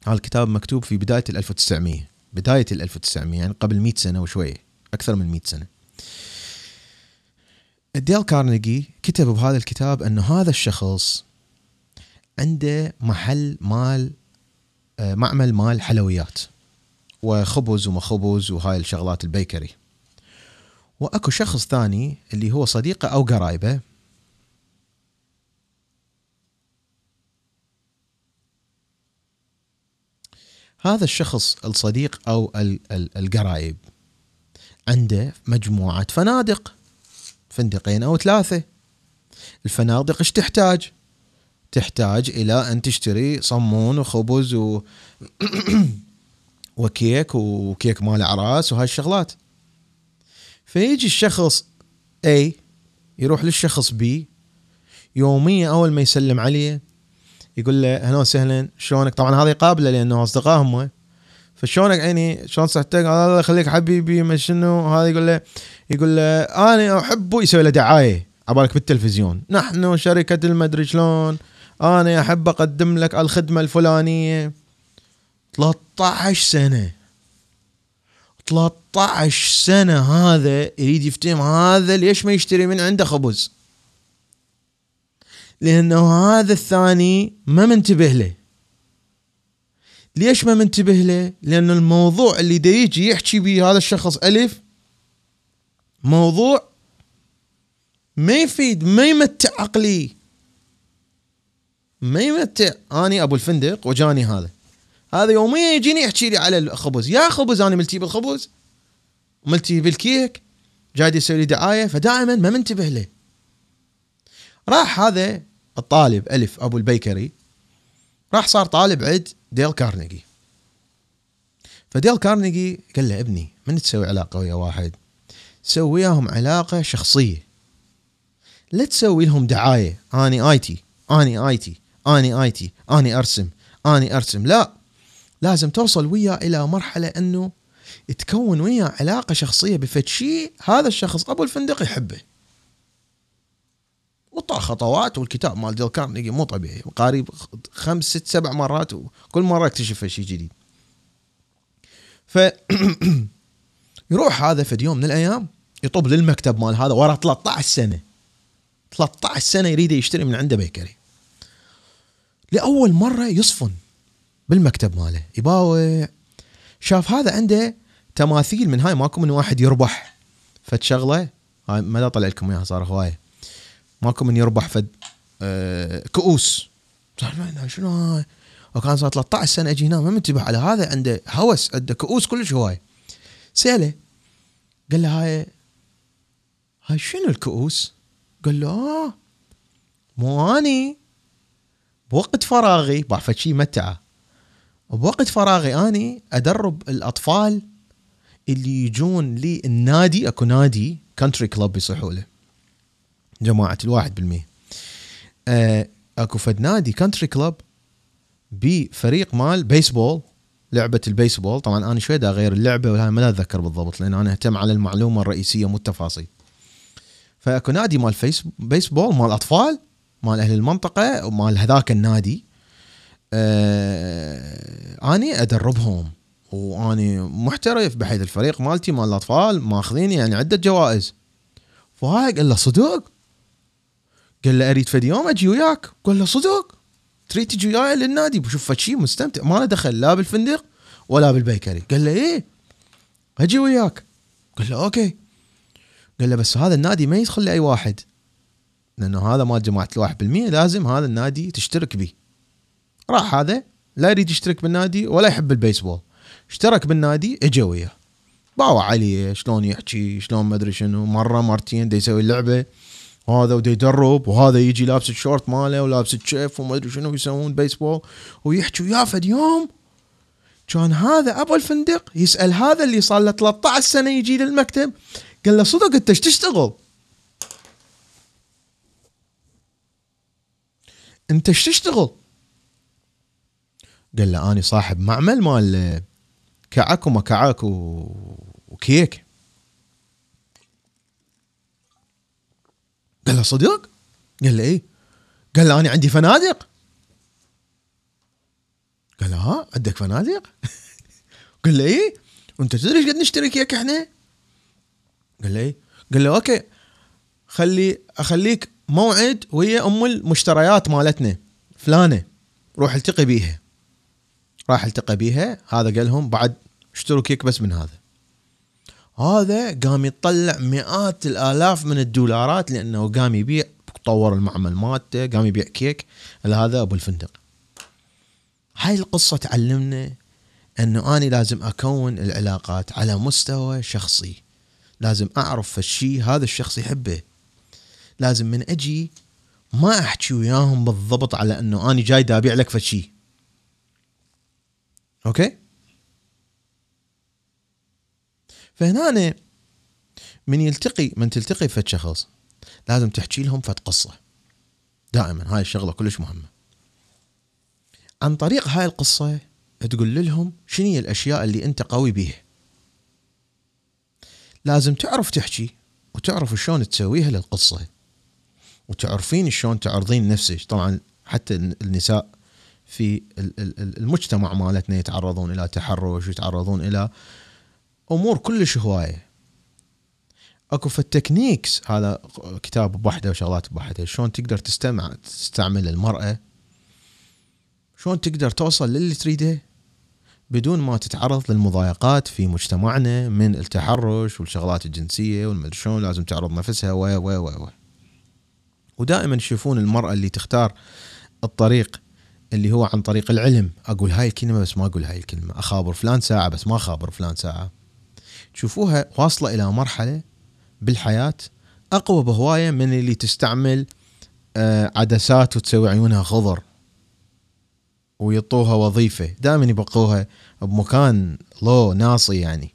الكتاب مكتوب في بداية ال 1900 بداية ال 1900 يعني قبل 100 سنة وشوية أكثر من 100 سنة. ديل كارنيجي كتب بهذا الكتاب أنه هذا الشخص عنده محل مال آه، معمل مال حلويات وخبز وما خبز وهاي الشغلات البيكري. وأكو شخص ثاني اللي هو صديقه أو قرايبه. هذا الشخص الصديق أو القرايب عنده مجموعة فنادق. فندقين أو ثلاثة. الفنادق إيش تحتاج؟ تحتاج إلى أن تشتري صمون وخبز و وكيك وكيك مال اعراس وهاي الشغلات فيجي الشخص A يروح للشخص B يوميا أول ما يسلم عليه يقول له أهلا وسهلا شلونك؟ طبعا هذا يقابله لأنه أصدقاء هم. فشلونك عيني شلون صحتك؟ الله يخليك حبيبي ما شنو؟ هذا يقول له يقول له أنا احبه يسوي له دعاية. عبالك بالتلفزيون. نحن شركه المدري شلون؟ أنا أحب أقدم لك الخدمة الفلانية. 13 سنة. 13 سنة هذا يريد يفتهم هذا ليش ما يشتري من عنده خبز؟ لأنه هذا الثاني ما منتبه له. ليش ما منتبه له؟ لأن الموضوع اللي دا يجي يحكي به هذا الشخص ألف موضوع ما يفيد ما يمتع عقلي. ما يمتع. اني أبو الفندق وجاني هذا. هذا يوميا يجيني يحكي لي على الخبز. يا خبز أنا ملتي بالخبز ملتي بالكيك جاي يسوي لي دعاية فدائما ما منتبه له راح هذا الطالب ألف أبو البيكري راح صار طالب عند ديل كارنيجي. فديل كارنيجي قال له ابني من تسوي علاقة ويا واحد؟ سوي وياهم علاقة شخصية. لا تسوي لهم دعاية. اني IT اني IT اني IT اني أرسم اني أرسم. لا لازم توصل وياه إلى مرحلة إنه تكون وياه علاقة شخصية بفد شيء هذا الشخص أبو الفندق يحبه. وطا خطوات والكتاب مال ديل كارنيجي مو طبيعي قريب خمس ست سبع مرات وكل مرة اكتشف شيء جديد. ف يروح هذا في يوم من الأيام يطب للمكتب مال هذا ورا 13 سنة. 13 سنة يريد يشتري من عنده بيكري. لأول مرة يصفن. بالمكتب ماله. يباوع شاف هذا عنده تماثيل من هاي ماكو من واحد يربح فد شغلة. هاي ما طلع لكم إياها صار هواية. ماكو من يربح فد آه كؤوس. شنو هاي. وكان صار 13 سنة أجي هنا ما منتبه على هذا عنده هوس عنده كؤوس كلش هواي سأله قال له هاي هاي شنو الكؤوس؟ قال له آه مو أني. بوقت فراغي بعرف شيء متعة. بوقت فراغي أني أدرب الأطفال اللي يجون لي النادي أكو نادي country club يصيحوا له. جماعة الواحد بالمية. آه أكو فد نادي country club بفريق مال بيسبول لعبة البيسبول. طبعا أنا شوي اغير اللعبة ولا ما أتذكر بالضبط لأن أنا أهتم على المعلومة الرئيسية مو التفاصيل. فأكو نادي مال بيسبول مال أطفال مال أهل المنطقة ومال هذاك النادي. آه آني أدربهم وآني محترف بحيث الفريق مالتي مال الأطفال ماخذين يعني عدة جوائز. فهاي قال له صدق؟ قال له أريد فد يوم أجي وياك؟ قال له صدق. تريد تجي وياي للنادي؟ بشوف شيء مستمتع. ما له دخل لا بالفندق ولا بالبيكري. قال له إيه؟ أجي وياك. قال له okay. قال له بس هذا النادي ما يدخل لأي واحد لأنه هذا مال جماعة الواحد بالمية لازم هذا النادي تشترك به. راح هذا لا يريد يشترك بالنادي ولا يحب البيسبول اشترك بالنادي اجى وياه باوع عليه شلون يحكي شلون ما أدري شنو مرة مرتين دا يسوي اللعبة وهذا ودا يدرب وهذا يجي لابس الشورت ماله ولابس الشيف وما أدري شنو يسوون بيسبول ويحكي وياه فد يوم كان هذا أبو الفندق يسأل هذا اللي صار له 13 سنة يجي للمكتب قال له صدق أنت إيش تشتغل؟ أنت إيش تشتغل؟ قال له اني صاحب معمل مال كعك وما كعك وكيك قال له صدق؟ قال له إيه قال له أنا عندي فنادق قال له ها عندك فنادق؟ قال له إيه وأنت تدري إيش قد نشتري كيك إحنا؟ قال له إيه قال له okay خلي أخليك موعد وهي أم المشتريات مالتنا فلانة روح التقي بيها راح التقى بيها هذا قال لهم بعد اشتروا كيك بس من هذا. هذا قام يطلع مئات الآلاف من الدولارات لأنه قام يبيع طور المعمل مالته قام يبيع كيك هذا أبو الفندق. هاي القصة تعلمنا أنه اني لازم أكون العلاقات على مستوى شخصي. لازم أعرف الشيء هذا الشخص يحبه. لازم من أجي ما أحكي وياهم بالضبط على أنه اني جاي ابيع لك فشي okay؟ فهنا من يلتقي من تلتقي فد شخص لازم تحكي لهم فد قصة. دائما هاي الشغلة كلش مهمة. عن طريق هاي القصة تقول لهم شنو هي الأشياء اللي أنت قوي بيها. لازم تعرف تحكي وتعرف شلون تسويها للقصة وتعرفين شلون تعرضين نفسك. طبعا حتى النساء في المجتمع مالتنا يتعرضون إلى تحرش ويتعرضون إلى أمور كلش هواية. أكو في التكنيكس هذا كتاب بوحده وشغلات بوحده شلون تقدر تستمع تستعمل المرأة؟ شلون تقدر توصل للي تريده؟ بدون ما تتعرض للمضايقات في مجتمعنا من التحرش والشغلات الجنسية والمدري شلون لازم تعرض نفسها و و و. ودائما يشوفون المرأة اللي تختار الطريق اللي هو عن طريق العلم. أقول هاي الكلمة بس ما أقول هاي الكلمة. أخابر فلان ساعة بس ما أخابر فلان ساعة. تشوفوها واصلة إلى مرحلة بالحياة أقوى بهواية من اللي تستعمل آه، عدسات وتسوي عيونها خضر ويعطوها وظيفة. دائما يبقوها بمكان لو ناصي يعني.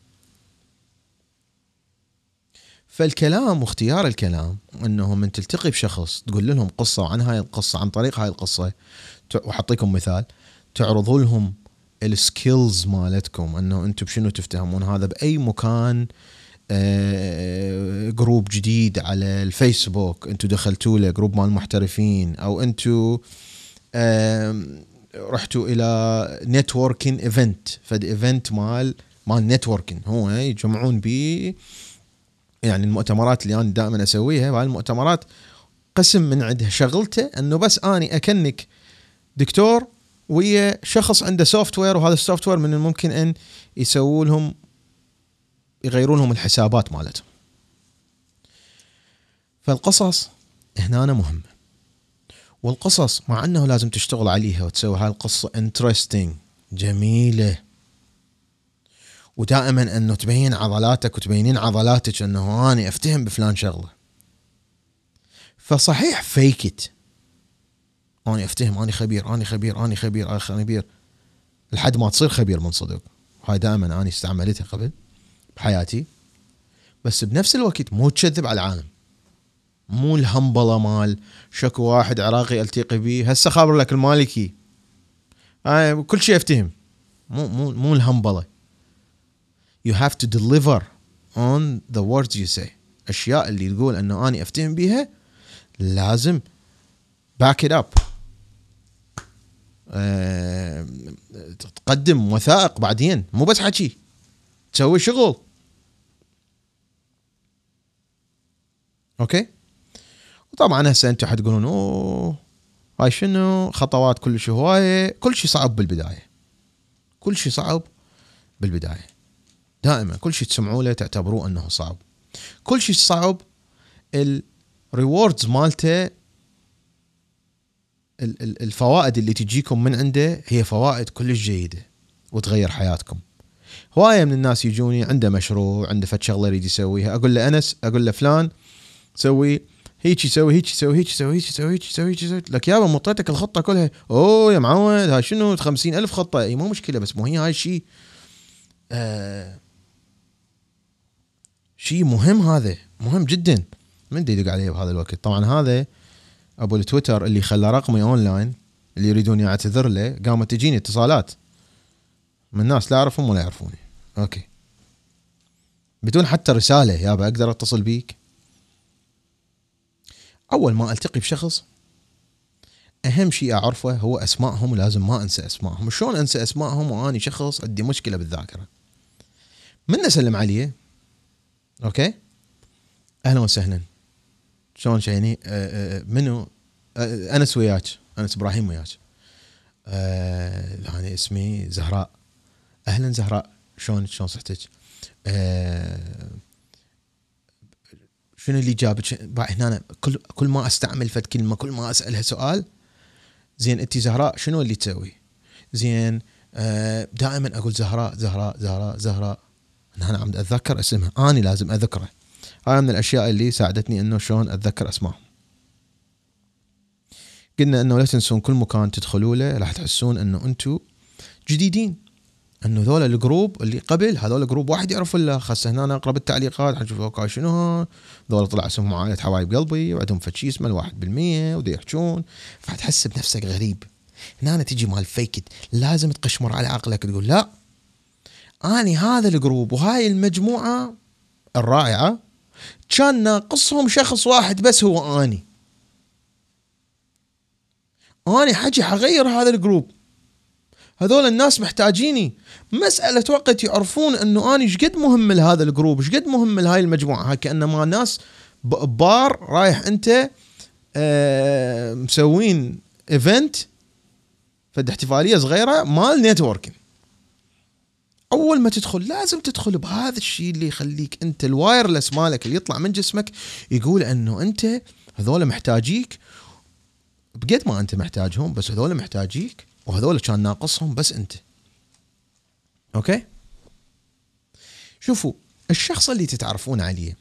فالكلام واختيار الكلام إنه من تلتقي بشخص تقول لهم قصة عن هاي القصة عن طريق هاي القصة واحطيكم مثال. تعرضوا لهم ال skills مالتكم إنه أنتم بشنو تفتهمون؟ هذا بأي مكان آه group جديد على الفيسبوك أنتم دخلتوا له group مال محترفين أو أنتم آه رحتوا إلى networking event فد event مال مال networking هو يجمعون به يعني المؤتمرات اللي أنا دائما أسويها هاي المؤتمرات قسم من عندها شغلته إنه بس أني أ connect دكتور ويا شخص عنده software وهذا ال software من الممكن أن يسووا لهم يغيرون لهم الحسابات مالتهم. فالقصص هنا مهمة والقصص مع أنه لازم تشتغل عليها وتسوي هاي القصة interesting جميلة. ودائما أنه تبين عضلاتك وتبينين عضلاتك أنه اني أفتهم بفلان شغلة. فصحيح فيكت اني أفتهم اني خبير اني خبير اني خبير اني خبير. لحد ما تصير خبير من صدق. هاي دائما اني استعملتها قبل بحياتي. بس بنفس الوقت مو تكذب على العالم. مو الهمبله مال. شكو واحد عراقي ألتقي به هسه خابر لك المالكي. آه كل شيء أفتهم. مو مو مو الهمبله you have to deliver on the words you say. أشياء اللي تقول إنه اني أفتهم بيها لازم it up. أه تقدم وثائق بعدين مو بس حكي. تسوي شغل. أوكي؟ وطبعا هسه أنتم حتقولون أوه هاي شنو؟ خطوات كل شيء هواية. كل شيء صعب بالبداية. كل شيء صعب بالبداية. دائما كل شيء تسمعوا له تعتبروه أنه صعب. كل شيء صعب ال rewards مالته الفوائد اللي تجيكم من عنده هي فوائد كلش جيدة وتغير حياتكم. هواية من الناس يجوني عنده مشروع عنده فد شغلة يريد يسويها أقول له أنس أقول له فلان سوي هيك يسوي هيك يسوي هيك يسوي هيك يسوي هيك يسوي هيك يسوي. لك يابا انطيتك الخطة كلها. أوه يا معود هاي شنو؟ خمسين ألف خطة. إي مو مشكلة بس مو هي هاي الشيء آه شيء مهم هذا مهم جدا. من يدق علي بهذا الوقت. طبعا هذا أبو التويتر اللي خلى رقمي أونلاين اللي يريدون أعتذر له قامت تجيني اتصالات. من ناس لا أعرفهم ولا يعرفوني. okay. بدون حتى رسالة يابا أقدر أتصل بيك؟ أول ما ألتقي بشخص أهم شيء أعرفه هو أسمائهم ولازم ما أنسى أسمائهم. شلون أنسى أسمائهم وأني شخص عندي مشكلة بالذاكرة؟ من اسلم عليه. أوكي؟ أهلا وسهلا. شلون شيني؟ أه, آه، منو؟ أه أنس وياك أنس إبراهيم وياك. يعني اسمي زهراء. أهلا زهراء. شلون شلون صحتك؟ شنو اللي جابك؟ هنا كل كل ما أستعمل فد كلمة كل ما أسألها سؤال زين انت زهراء شنو اللي تسوي؟ زين دائما أقول زهراء زهراء زهراء زهراء. أنا عم أتذكر اسمها. آني لازم أذكره. هاي من الأشياء اللي ساعدتني إنه شلون أتذكر اسمائهم قلنا إنه لا تنسون كل مكان تدخلوا له راح تحسون إنه أنتم جديدين. إنه ذولا الجروب اللي قبل هذول جروب واحد يعرف الا خاصة هنا أقرب التعليقات حنشوف أوكي شنو؟ ذولا طلع اسمهم عائله حبايب قلبي وعندهم فشي اسمه الواحد بالمية ودا يحجون. فتحس بنفسك غريب. هنا تجي مال fake it لازم تقشمر على عقلك تقول لا اني هذا ال group وهاي المجموعة الرائعة كان ناقصهم شخص واحد بس هو آني. آني حجي حغير هذا ال group. هذول الناس محتاجيني. مسألة وقت يعرفون إنه آني إيش قد مهم لهذا ال group إيش قد مهم لهاي المجموعة. كأنما ناس بار رايح أنت آه مسوين event فد احتفالية صغيرة مال networking أول ما تدخل لازم تدخل بهذا الشيء اللي يخليك أنت ال wireless مالك اللي يطلع من جسمك يقول إنه أنت هذول محتاجيك بقد ما أنت محتاجهم بس هذول محتاجيك وهذول كان ناقصهم بس أنت. okay؟ شوفوا الشخص اللي تتعرفون عليه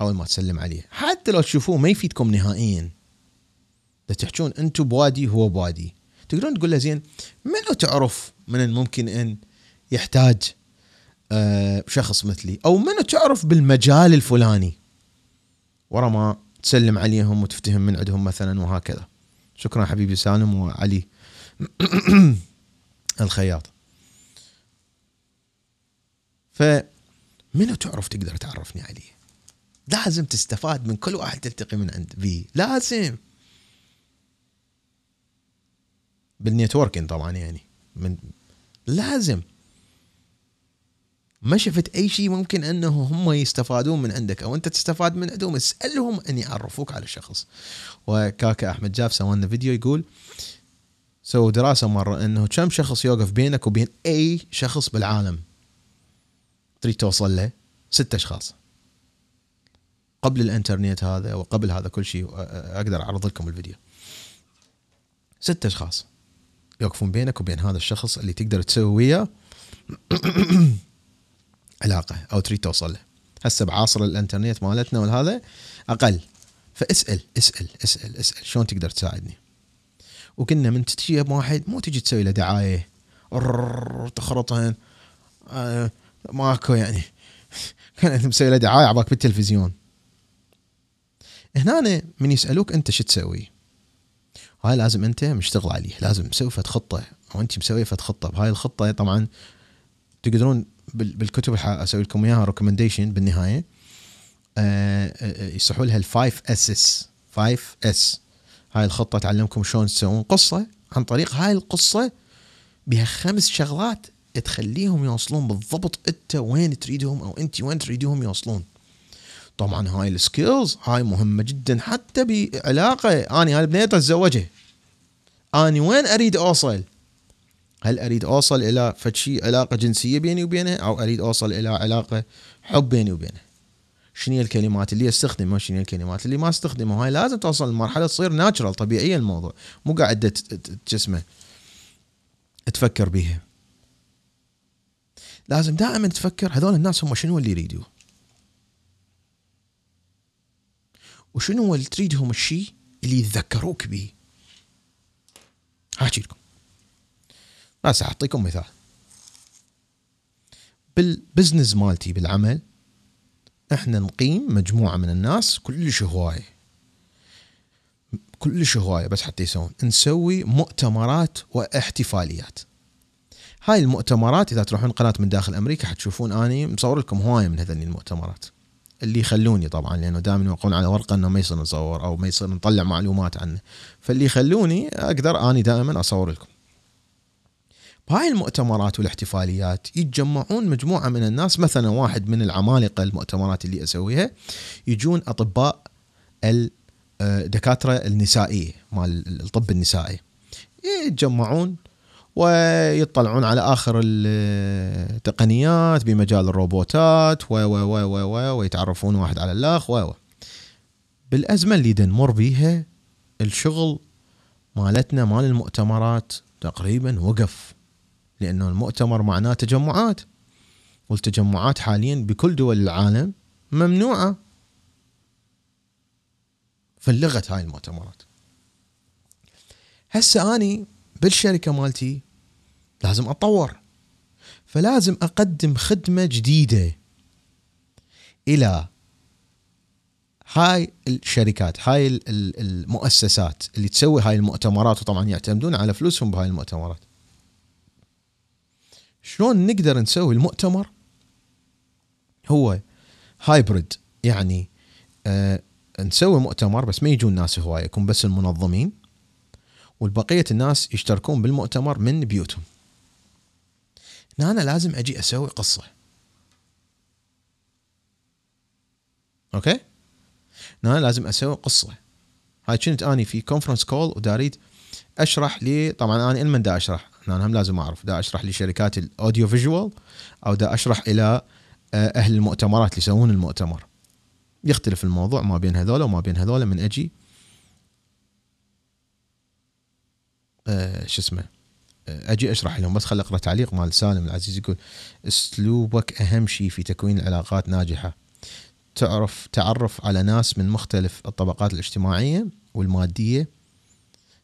أول ما تسلم عليه حتى لو تشوفوه ما يفيدكم نهائيا. تحجون أنتم بوادي هو بوادي. تقدرون تقول له زين منو تعرف من الممكن أن يحتاج آه شخص مثلي. أو منو تعرف بالمجال الفلاني. ورا ما تسلم عليهم وتفتهم من عندهم مثلا وهكذا. شكرا حبيبي سالم وعلي. الخياط. فمنو تعرف تقدر تعرفني عليه لازم تستفاد من كل واحد تلتقي من عند بي. لازم. بال networking طبعا يعني. من لازم. ما شفت أي شيء ممكن أنه هم يستفادون من عندك أو أنت تستفاد من عندهم اسألهم ان يعرفوك على الشخص وكاكا أحمد جاف سوى لنا فيديو يقول سووا دراسة مرة أنه كم شخص يوقف بينك وبين أي شخص بالعالم؟ تريد توصل له؟ ستة أشخاص. قبل الإنترنت هذا وقبل هذا كل شيء أقدر أعرض لكم الفيديو. ستة أشخاص يوقفون بينك وبين هذا الشخص اللي تقدر تسوي وياه. علاقة أو تريد توصل له. هسه بعصر الإنترنت مالتنا والهذا أقل. فاسأل اسأل اسأل اسأل. شلون تقدر تساعدني؟ وكنا من تجي واحد مو تجي تسوي له دعاية. تخرطن آه ماكو يعني. كانت مسوي له دعاية عباك بالتلفزيون. هنا من يسألوك أنت شو تسوي؟ هاي لازم أنت مشتغل عليه. لازم مسوي فد خطة. أو انت مسوي فد خطة. بهاي الخطة طبعا تقدرون بالكتب أسوي لكم إياها recommendation بالنهاية. آه، آه، يصيحوا لها ال five S 5 S هاي الخطة تعلمكم شلون تسوون قصة عن طريق هاي القصة بها خمس شغلات تخليهم يوصلون بالضبط أنت وين تريدهم أو أنت وين تريدهم يوصلون. طبعا هاي ال skills هاي مهمة جدا حتى بعلاقة. آني هاي البنية اتزوجها آني وين أريد أوصل؟ هل أريد أوصل إلى فشي علاقة جنسية بيني وبينها أو أريد أوصل إلى علاقة حب بيني وبينها شنو الكلمات اللي أستخدمها شنو الكلمات اللي ما أستخدمها؟ هاي لازم توصل لمرحلة تصير natural طبيعية الموضوع. مو قاعد جسمه تفكر بيها. لازم دائما تفكر هذول الناس هم شنو اللي يريدوه؟ وشنو اللي تريدهم الشيء اللي يتذكروك به احكي لكم بس أعطيكم مثال. بالبزنس مالتي بالعمل إحنا نقيم مجموعة من الناس كلش هواية. كلش هواية بس حتى يسوون. نسوي مؤتمرات واحتفاليات. هاي المؤتمرات إذا تروحون قناة من داخل أمريكا حتشوفون أني مصور لكم هواية من هذني المؤتمرات. اللي يخلوني طبعا لأنه دائما يوقعون على ورقة إنه ما يصير نصور أو ما يصير نطلع معلومات عنه. فاللي يخلوني أقدر أني دائما أصور لكم. بهاي المؤتمرات والاحتفاليات يتجمعون مجموعة من الناس مثلا واحد من العمالقة المؤتمرات اللي أسويها يجون أطباء الدكاترة النسائية مال الطب النسائي. يتجمعون ويطلعون على آخر التقنيات بمجال الروبوتات و و و و و ويتعرفون واحد على الأخ و و. بالأزمة اللي نمر بيها الشغل مالتنا مال المؤتمرات تقريبا وقف. لأنه المؤتمر معناه تجمعات. والتجمعات حاليا بكل دول العالم ممنوعة. فلغت هاي المؤتمرات. هسه أني بالشركة مالتي لازم أتطور. فلازم أقدم خدمة جديدة إلى هاي الشركات هاي المؤسسات اللي تسوي هاي المؤتمرات وطبعا يعتمدون على فلوسهم بهاي المؤتمرات. شلون نقدر نسوي المؤتمر هو hybrid يعني آه نسوي مؤتمر بس ما يجون ناس هوايه يكون بس المنظمين والبقية الناس يشتركون بالمؤتمر من بيوتهم. هنا أنا لازم أجي أسوي قصة. أوكي؟ هنا لازم أسوي قصة. هاي كنت أني في conference call ودا أريد أشرح لي طبعا أنا من دا اشرح أنا هم لازم أعرف. دا أشرح لشركات ال audio visual أو دا أشرح إلى آه، أهل المؤتمرات اللي يسوون المؤتمر. يختلف الموضوع ما بين هذول وما بين هذول. من أجي أه شو اسمه آه، أجي أشرح لهم. بس خل أقرأ تعليق مال سالم العزيز يقول أسلوبك أهم شيء في تكوين العلاقات ناجحة. تعرف تعرف على ناس من مختلف الطبقات الاجتماعية والمادية.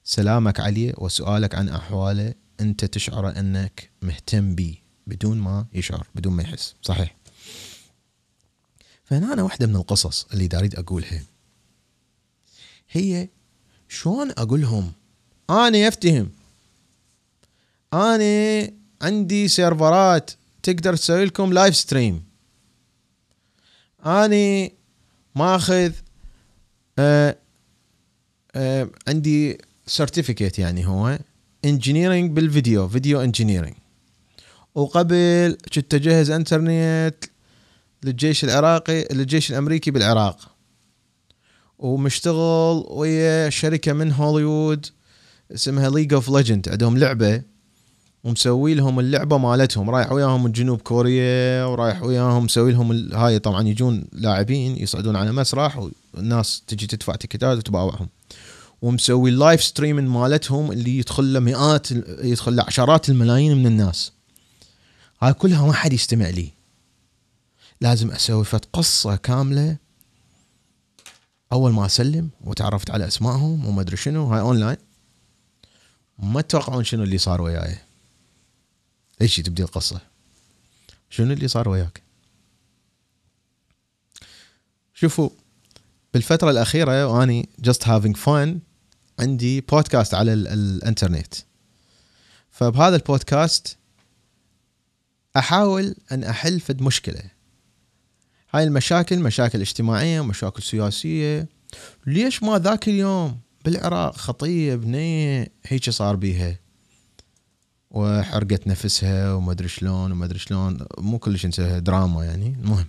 سلامك عليه وسؤالك عن أحواله أنت تشعر أنك مهتم به بدون ما يشعر بدون ما يحس. صحيح. فهنا أنا واحدة من القصص اللي دا أريد أقولها. هي شلون أقولهم؟ أنا يفتهم أنا عندي server ات تقدر تسوي لكم live stream أنا ماخذ آه آه عندي certificate يعني هو. engineering بالفيديو video engineering وقبل كنت أجهز إنترنت للجيش العراقي للجيش الأمريكي بالعراق. ومشتغل ويا شركة من هوليوود اسمها League of Legends عندهم لعبة ومسوي لهم اللعبة مالتهم. رايح وياهم جنوب كوريا ورايح وياهم مسوي لهم هاي طبعا يجون لاعبين يصعدون على مسرح والناس تجي تدفع ticket ات وتباوعهم. ومسوي ال live streaming مالتهم اللي يدخل له مئات يدخل له عشرات الملايين من الناس. هاي كلها ما حد يستمع لي. لازم أسوي فد قصة كاملة. أول ما أسلم وتعرفت على أسمائهم وما أدري شنو هاي اونلاين ما تتوقعون شنو اللي صار وياي. إيش تبدي القصة؟ شنو اللي صار وياك؟ شوفوا بالفترة الأخيرة وأني just having fun عندي بودكاست على الانترنت. فبهذا البودكاست أحاول أن أحل فد مشكلة. هاي المشاكل مشاكل اجتماعية مشاكل سياسية. ليش ما ذاك اليوم بالعراق خطية بنية هيك صار بيها؟ وحرقت نفسها وما أدري شلون وما أدري شلون. مو كلش انسى دراما يعني. المهم.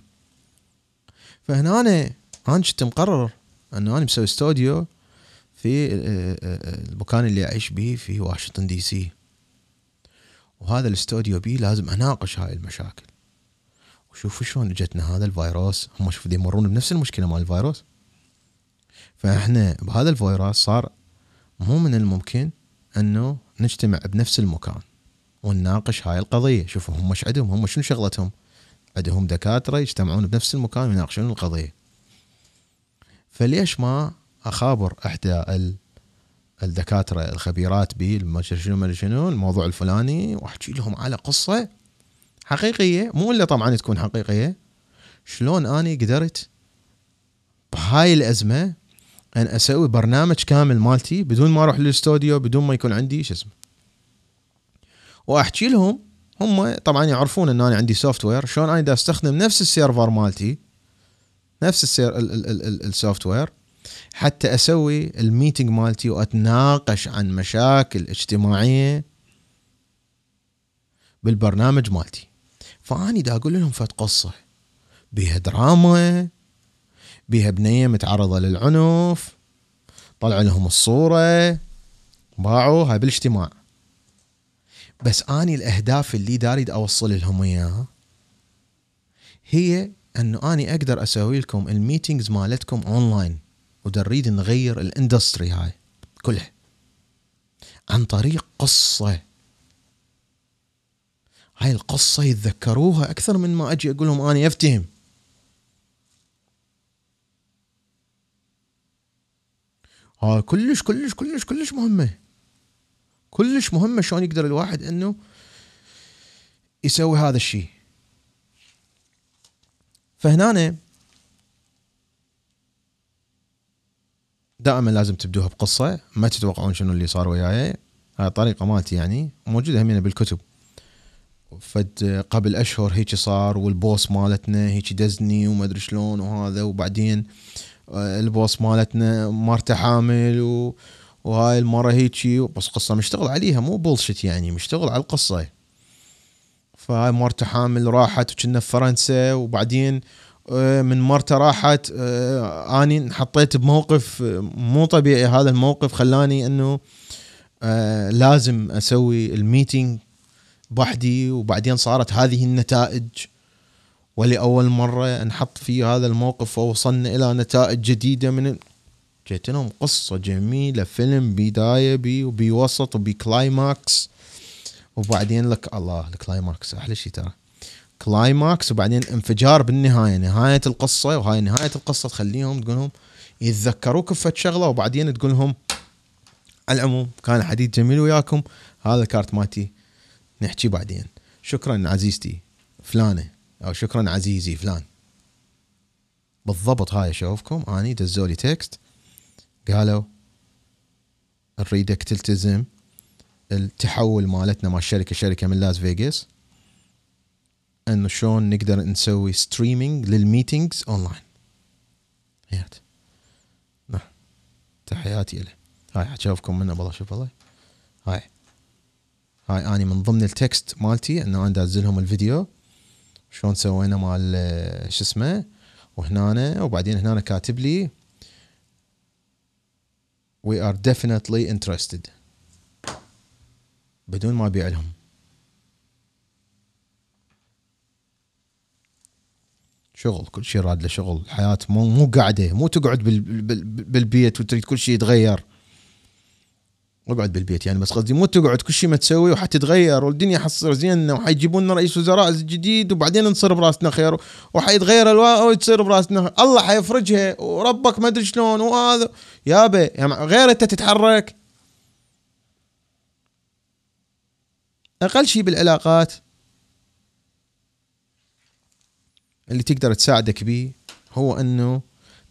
فهنا أنا أنا كنت مقرر. انه أنا مسوي استوديو في آه، آه، المكان اللي أعيش به في واشنطن دي سي. وهذا الاستوديو بي لازم أناقش هاي المشاكل. وشوفوا شلون اجتنا هذا الفيروس. هم شوفوا يمرون بنفس المشكلة مال الفيروس. فإحنا بهذا الفيروس صار مو من الممكن إنه نجتمع بنفس المكان ونناقش هاي القضية. شوفوا هم إيش عندهم هم شنو شغلتهم. عندهم دكاترة يجتمعون بنفس المكان ويناقشون القضية. فليش ما أخابر إحدى الدكاترة الخبيرات به شنو شنو الموضوع الفلاني وأحكي لهم على قصة حقيقية مو إلا طبعا تكون حقيقية. شلون أني قدرت بهاي الأزمة أن أسوي برنامج كامل مالتي بدون ما أروح للاستوديو بدون ما يكون عندي شو اسمه. وأحكي لهم هم طبعا يعرفون إن أنا عندي software شلون أنا دا أستخدم نفس ال server مالتي نفس السير ال software حتى أسوي ال meeting مالتي وأتناقش عن مشاكل اجتماعية بالبرنامج مالتي. فأني دا أقول لهم فد قصة. بيها دراما بيها بنية متعرضة للعنف طلع لهم الصورة باوعوا هاي بالاجتماع. بس أني الأهداف اللي دا أريد أوصل لهم إياها هي إنه أني أقدر أسوي لكم ال meetings مالتكم اونلاين ودريد نغير ال industry هاي كلها عن طريق قصة. هاي القصة يتذكروها أكثر من ما أجي أقول لهم أنا أفتهم ها كلش كلش كلش كلش مهمة. كلش مهمة شلون يقدر الواحد أنه يسوي هذا الشيء. فهنا دائما لازم تبدوها بقصة ما تتوقعون شنو اللي صار وياي. هاي طريقة مالتي يعني موجودة همينة بالكتب. فد قبل أشهر هيك صار والبوس مالتنا هيك دزني وما أدري شلون وهذا وبعدين آه، البوس مالتنا مرته حامل و وهاي المرة هيجي بس قصة مشتغل عليها مو بولشت يعني مشتغل على القصة. فهاي مرته حامل راحت وكنا في فرنسا وبعدين من مرته راحت. آه، آني انحطيت بموقف مو طبيعي هذا الموقف خلاني إنه لازم أسوي الميتينج بوحدي. وبعدين صارت هذه النتائج ولأول مرة نحط في هذا الموقف ووصلنا إلى نتائج جديدة من جيت لهم قصة جميلة فيلم بداية بي وبوسط وب climax. وبعدين لك الله ال climax أحلى شيء ترى. climax وبعدين انفجار بالنهاية نهاية القصة وهاي نهاية القصة تخليهم تقولهم يتذكروك بفد شغلة وبعدين تقول لهم على العموم كان حديث جميل وياكم. هذا كارت مالتي نحكي بعدين. شكرا عزيزتي فلانة أو شكرا عزيزي فلان. بالضبط هاي اشوفكم أني دزولي text. قالوا نريدك تلتزم التحول مالتنا مع الشركة شركة من لاس فيغاس. إنه شلون نقدر نسوي streaming لل meetings online هيات نعم. تحياتي له هاي اشوفكم منه. بالله شوف الله هاي. هاي أني من ضمن التكست مالتي إنه أنا دازلهم الفيديو. شلون سوينا مال شو اسمه وهنا وبعدين هنا كاتب لي we are definitely interested. بدون ما أبيع لهم. شغل كل شيء راد له شغل الحياة مو مو قاعدة مو تقعد بالبيت وتريد كل شيء يتغير. اقعد بالبيت يعني بس قصدي مو تقعد كل شيء ما تسوي وحتتغير والدنيا حتصير زينة وحيجيبون لنا رئيس وزراء جديد وبعدين نصير براسنا خير وحيتغير الواقع وتصير براسنا الله حيفرجها وربك ما أدري شلون وهذا. يابا يعني غير أنت تتحرك. أقل شيء بالعلاقات. اللي تقدر تساعدك به هو إنه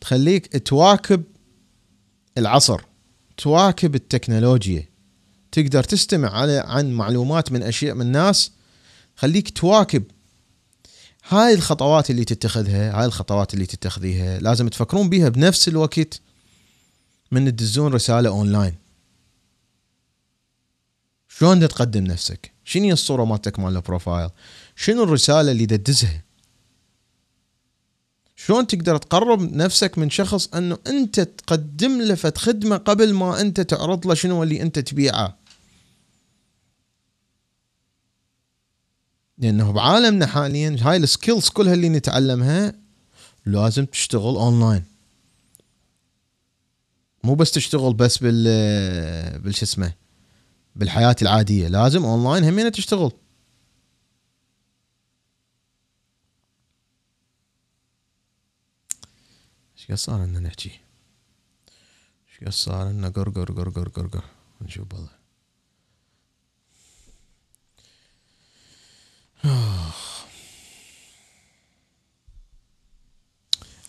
تخليك تواكب العصر تواكب التكنولوجيا. تقدر تستمع على عن معلومات من أشياء من ناس خليك تواكب هاي الخطوات اللي تتخذها هاي الخطوات اللي تتخذيها لازم تفكرون بيها بنفس الوقت من تدزون رسالة أونلاين. شلون تقدم نفسك؟ شنو الصورة مالتك مال ال profile؟ شنو الرسالة اللي تدزها؟ شلون تقدر تقرب نفسك من شخص أنه أنت تقدم له خدمة قبل ما أنت تعرض له شنو اللي أنت تبيعه. لأنه بعالمنا حاليا هاي ال skills كلها اللي نتعلمها لازم تشتغل اونلاين مو بس تشتغل بس بال بالش اسمه بالحياة العادية لازم اونلاين همين تشتغل. إيش صار لنا نحكي إيش صار لنا قر قر قر قر قر قر نشوف والله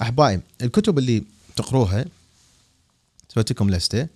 احبائي الكتب اللي تقروها سويت لكم لسته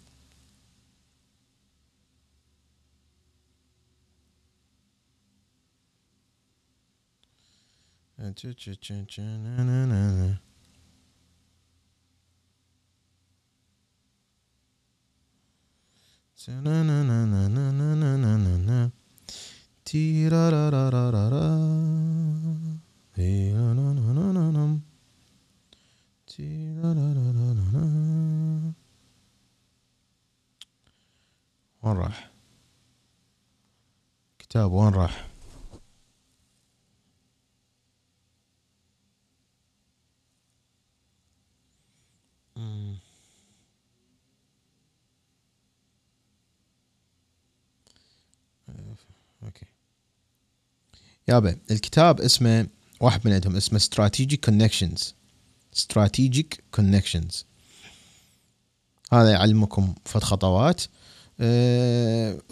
وين راح كتاب وين راح أوكي يابا الكتاب اسمه واحد من عندهم اسمه Strategic Connections. Strategic Connections. هذا يعلمكم فد خطوات.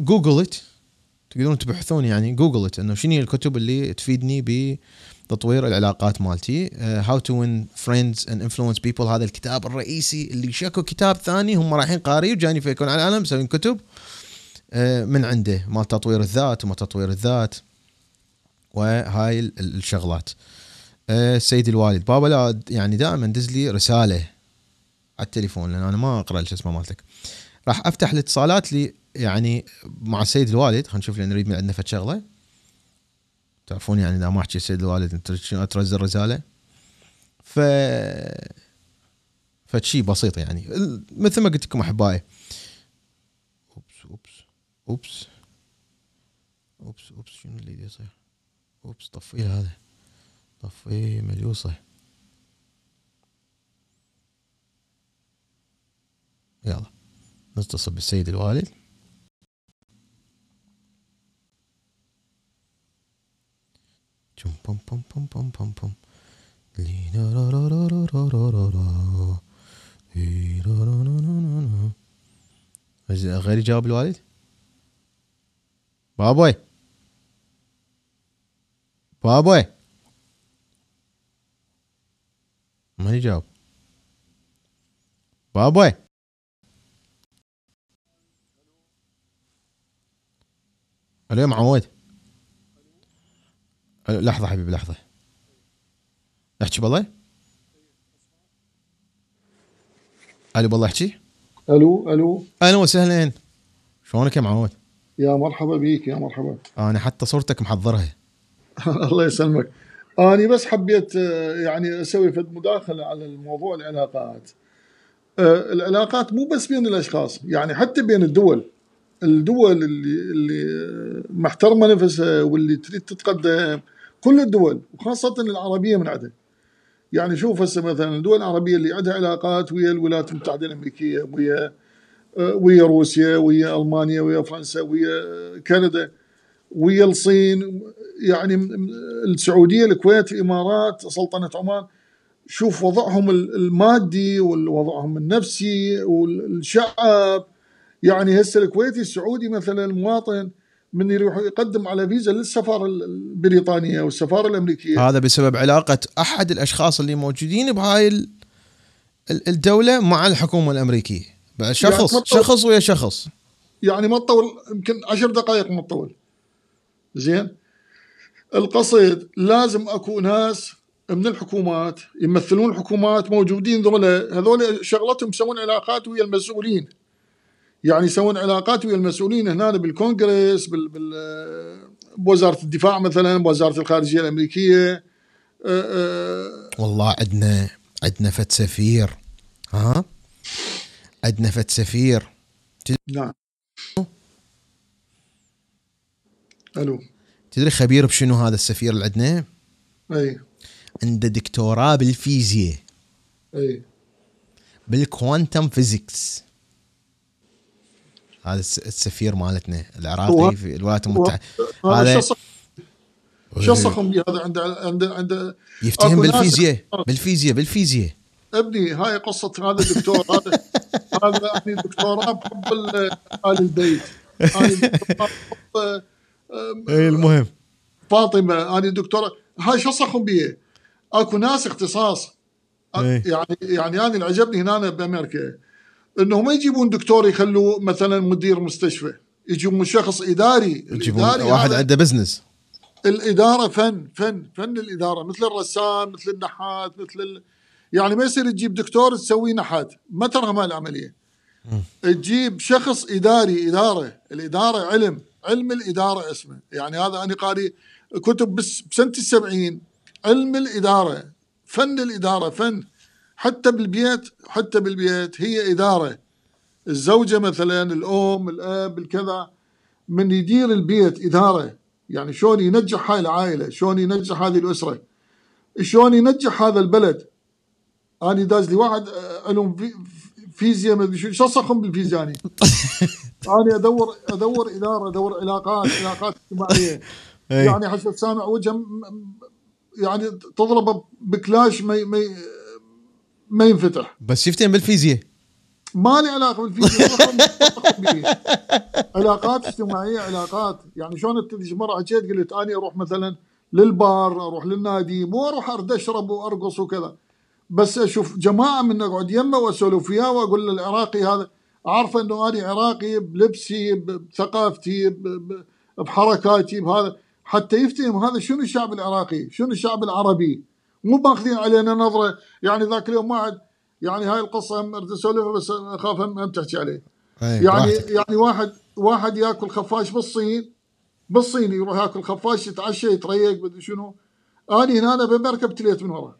Google it تقدرون تبحثون يعني جوجل إنه شنو الكتب اللي تفيدني بتطوير العلاقات مالتي. How to Win Friends and Influence People هذا الكتاب الرئيسي اللي شكوا كتاب ثاني هم رايحين قاريه وجايين يفيكون على العالم مسوين كتب. آه، من عنده مال تطوير الذات وما تطوير الذات. وهاي الشغلات. آه، السيد الوالد. بابا لا يعني دائما دز لي رسالة على التليفون لأن أنا ما أقرأ شو اسمه مالتك. راح أفتح الاتصالات لي يعني مع السيد الوالد. خلينا نشوف لأن نريد من عندنا فد شغلة. تعرفون يعني إذا ما أحكي السيد الوالد أنت شنو؟ ترزل رساله ف فد شي بسيط يعني. مثل ما قلت لكم أحبائي. oops oops oops. oops oops. شنو اللي يصير؟ oops طفيه هذا طفيه مليوصه يلا نتصل بالسيد الوالد بوم بوم بوم بوم بوم بوم غير يجاوب الوالد بابوي بابوي. ما يجاوب. بابوي. ألو يا معود. لحظة حبيبي لحظة. احكي بالله؟ ألو بالله احكي ألو ألو. أهلا وسهلا. شلونك يا معود؟ يا مرحبا بيك يا مرحبا. أنا حتى صورتك محضرها. الله يسلمك. أني بس حبيت آه، يعني أسوي فد مداخلة على الموضوع العلاقات. آه، العلاقات مو بس بين الأشخاص يعني حتى بين الدول. الدول اللي اللي محترمة نفسها واللي تريد تتقدم كل الدول وخاصة العربية من عدد يعني شوف هسه مثلا الدول العربية اللي عندها علاقات ويا الولايات المتحدة الأمريكية ويا آه، ويا روسيا ويا ألمانيا ويا فرنسا ويا كندا ويا الصين يعني السعودية الكويت الإمارات سلطنة عمان شوف وضعهم المادي ووضعهم النفسي والشعب يعني هسه الكويتي السعودي مثلا المواطن من يروح يقدم على فيزا للسفارة البريطانية والسفارة الأمريكية. هذا بسبب علاقة أحد الأشخاص اللي موجودين بهاي الدولة مع الحكومة الأمريكية. شخص يعني شخص ويا شخص. يعني ما تطول يمكن عشر دقائق ما تطول زين؟ القصد لازم اكو ناس من الحكومات يمثلون الحكومات موجودين ذولا. هذول شغلتهم يسوون علاقات ويا المسؤولين. يعني يسوون علاقات ويا المسؤولين هنا بالكونغرس بال, بال بوزارة الدفاع مثلا بوزارة الخارجية الأمريكية أه أه. والله عندنا عندنا فد سفير. ها؟ عندنا فد سفير. نعم. ألو. تدري خبير بشنو هذا السفير اللي عندنا؟ أي. عنده دكتوراه بالفيزياء. أي. بال quantum physics هذا السفير مالتنا العراقي في الولايات المتحدة. هذا شو صخم هذا عنده عنده عنده يفتهم بالفيزياء بالفيزياء بالفيزياء. أبني هاي قصة هذا الدكتور هذا هذا يعني دكتوراه بحب ال البيت. اي المهم. فاطمة أنا دكتورة هاي شو صخم بيه أكو ناس اختصاص. يعني يعني أنا اللي عجبني هنا بأمريكا انه ما يجيبون دكتور يخلوه مثلا مدير مستشفى يجيبون شخص إداري يجيبون واحد عنده بزنس الإدارة فن فن فن الإدارة مثل الرسام مثل النحات مثل ال... يعني ما يصير تجيب دكتور تسويه نحات ما ترى العملية. تجيب شخص إداري إدارة الإدارة علم. علم الإدارة اسمه. يعني هذا أنا قاري كتب بس بسنة السبعين. علم الإدارة فن الإدارة فن. حتى بالبيت حتى بالبيت هي إدارة. الزوجة مثلا الأم الأب الكذا. من يدير البيت إدارة. يعني شلون ينجح هاي العائلة؟ شلون ينجح هذه الأسرة؟ شلون ينجح هذا البلد؟ أنا داز لي واحد علوم فيزياء ما أدري شو صخم بالفيزياء أنا أنا ادور أدور إدارة أدور علاقات علاقات اجتماعية. يعني حسب سامع وجه يعني تضربه بكلاش ما ما ما ينفتح. بس شفتين بالفيزياء. ما لي علاقه به. علاقات اجتماعية علاقات. يعني شلون انت مرة حكيت قلت أني أروح مثلا للبار أروح للنادي مو أروح اشرب وأرقص وكذا. بس أشوف جماعة من اقعد يمه وأسولف وياه وأقول له العراقي هذا عارفه إنه أنا عراقي بلبسي بثقافتي بحركاتي بهذا. حتى يفتهم هذا شنو الشعب العراقي؟ شنو الشعب العربي؟ مو ماخذين علينا نظرة يعني ذاك اليوم واحد يعني هاي القصة هم أسولفها بس أخاف هم هم تحكي عليه. أي، يعني براحتك. يعني واحد واحد ياكل خفاش بالصين بالصين يروح ياكل خفاش يتعشى يتريق شنو. اني هنا بامريكا ابتليت من ورا.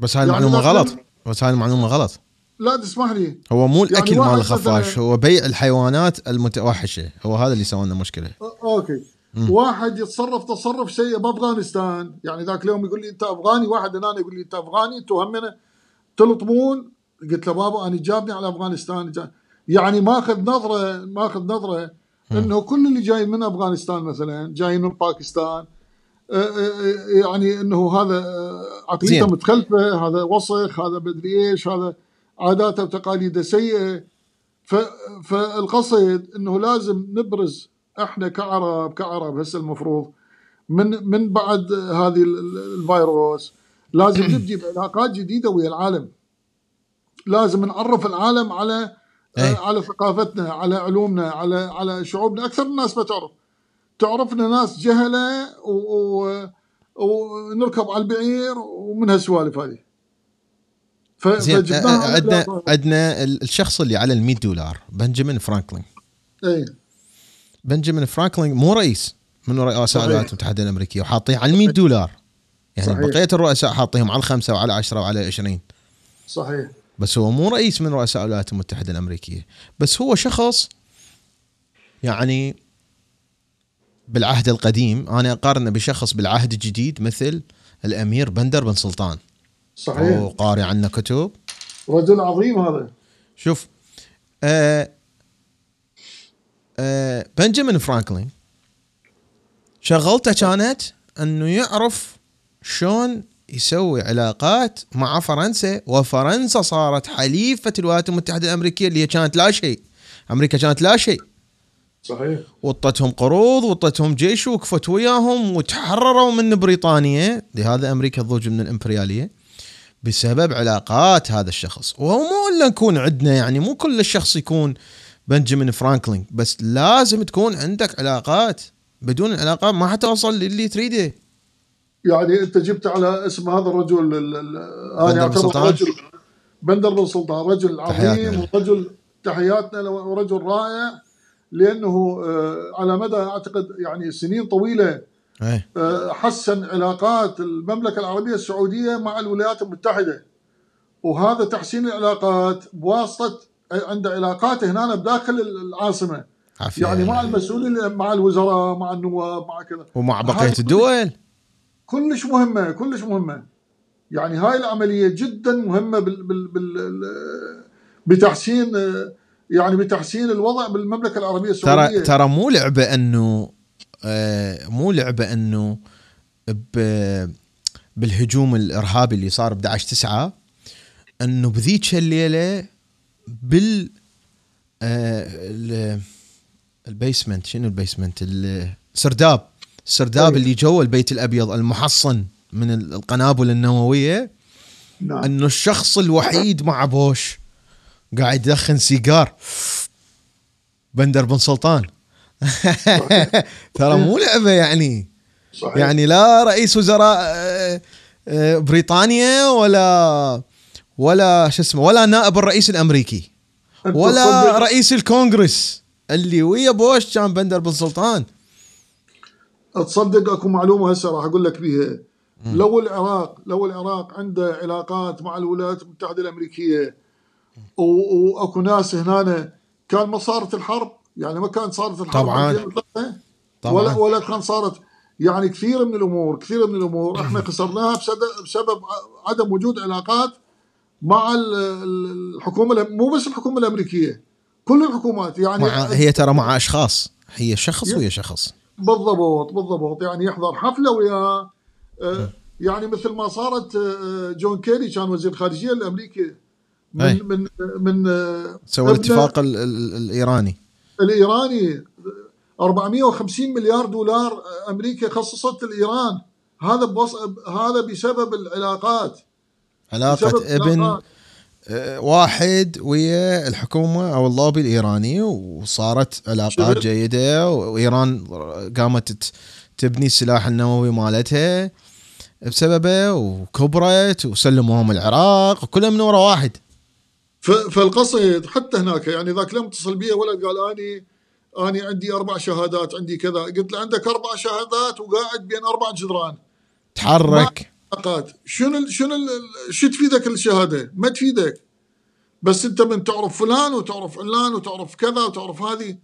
بس هاي يعني المعلومة غلط. بس هاي المعلومة غلط. لا تسمح لي. هو مو يعني الأكل واحد مال الخفاش هو بيع الحيوانات المتوحشة. هو هذا اللي سوى لنا مشكلة. Okay. واحد يتصرف تصرف سيء بأفغانستان. يعني ذاك اليوم يقول لي أنت أفغاني واحد هنا يقول لي أنت أفغاني أنتم همنا تلطمون. قلت له بابا أنا شجابني على أفغانستان. جا- يعني ماخذ نظره ماخذ نظرة إنه كل اللي جاي من أفغانستان مثلا جاي من باكستان يعني إنه هذا آه، عقليته زين. متخلفة هذا وسخ هذا مدري إيش هذا عاداته وتقاليده سيئة فالقصد إنه لازم نبرز إحنا كعرب كعرب هسه المفروض من من بعد هذه ال- ال- الفيروس لازم نبدي بعلاقات جديدة ويا العالم لازم نعرف العالم على أي. آه، على ثقافتنا على علومنا على على شعوبنا أكثر الناس ما تعرف تعرفنا ناس جهلة و- و- ونركب على البعير ومن هالسوالف هذه. ف- عندنا. عندنا ال- الشخص اللي على ال 100 دولار بنجامين فرانكلين. اي بنجامين فرانكلين مو رئيس من رؤساء. الولايات المتحدة الأمريكية وحاطيه على ال 100 دولار. يعني صحيح. بقية الرؤساء حاطيهم على الخمسه وعلى 10 وعلى 20 صحيح. بس هو مو رئيس من رؤساء الولايات المتحدة الأمريكية. بس هو شخص يعني بالعهد القديم أنا أقارنه بشخص بالعهد الجديد مثل الأمير بندر بن سلطان. صحيح. وقاري عنه كتب. رجل عظيم هذا. شوف آه آه بنجامين فرانكلين. شغلته كانت إنه يعرف شلون يسوي علاقات مع فرنسا وفرنسا صارت حليفة الولايات المتحدة الأمريكية اللي هي كانت لا شيء. أمريكا كانت لا شيء. صحيح. وطتهم قروض وطتهم جيش وقفت وياهم وتحرروا من بريطانيا. لهذا أمريكا ضوج من الإمبريالية. بسبب علاقات هذا الشخص. وهو مو إلا نكون عندنا يعني مو كل الشخص يكون بنجامين فرانكلين بس لازم تكون عندك علاقات. بدون العلاقات ما حتوصل للي تريده. يعني أنت جبت على اسم هذا الرجل أنا بن اعتبر سلطان؟ رجل بندر بن سلطان. رجل عظيم. ورجل تحياتنا ورجل رائع. لأنه آه، على مدى أعتقد يعني سنين طويلة إيه. آه، حسن علاقات المملكة العربية السعودية مع الولايات المتحدة. وهذا تحسين العلاقات بواسطة عنده علاقات هنا بداخل العاصمة. يعني مع المسؤولين مع الوزراء مع النواب مع كذا. ومع كل- الدول. كلش مهمة كلش مهمة. يعني هاي العملية جدا مهمة بال بال بال بتحسين يعني بتحسين الوضع بالمملكة العربية السعودية. ترى ترى مو لعبة إنه آه مو لعبة إنه بالهجوم الإرهابي اللي صار ب 11 9 إنه بذيك الليلة بال آه ال- ال basement شنو ال basement؟ السرداب. السرداب أي. اللي جوا البيت الأبيض المحصن من ال- القنابل النووية نعم. إنه الشخص الوحيد مع بوش. قاعد يدخن سيجار. بندر بن سلطان. ترى مو لعبة يعني. صحيح. يعني لا رئيس وزراء آه، آه، بريطانيا ولا ولا شو اسمه ولا نائب الرئيس الأمريكي. ولا رئيس الكونغرس. اللي ويا بوش كان بندر بن سلطان. تصدق أكو معلومة هسه راح أقول لك بيها. لو العراق لو العراق عنده علاقات مع الولايات المتحدة الأمريكية واكو ناس هنا كان ما صارت الحرب؟ يعني ما كانت صارت الحرب طبعاً. 2003 طبعاً. ولا ولا كان صارت. يعني كثير من الأمور كثير من الأمور. إحنا خسرناها بسبب عدم وجود علاقات مع ال- ال- الحكومة مو بس الحكومة الأمريكية كل الحكومات. يعني مع هي ترى مع أشخاص. هي شخص يا. ويا شخص. بالضبط بالضبط. يعني يحضر حفلة وياه آه، يعني مثل ما صارت جون كيري كان وزير الخارجيه الامريكي أي. من من سوى الاتفاق ال- ال- الإيراني الإيراني 450 مليار دولار أمريكا خصصت لإيران هذا بوص... هذا بسبب العلاقات علاقة بسبب ابن العلاقات. واحد ويا الحكومة أو اللوبي الإيراني وصارت علاقات. جيدة وإيران قامت تبني السلاح النووي مالتها بسببه وكبرت وسلموهم العراق وكلها من ورا واحد. فالقصد حتى هناك يعني ذاك لم اتصل بي ولد قال آني آني عندي أربع شهادات عندي كذا. قلت له عندك أربع شهادات وقاعد بين أربع جدران. تحرك. علاقات شنو ال- شنو ال- شو تفيدك الشهادة؟ ما تفيدك. بس أنت من تعرف فلان وتعرف علان وتعرف كذا وتعرف هذه.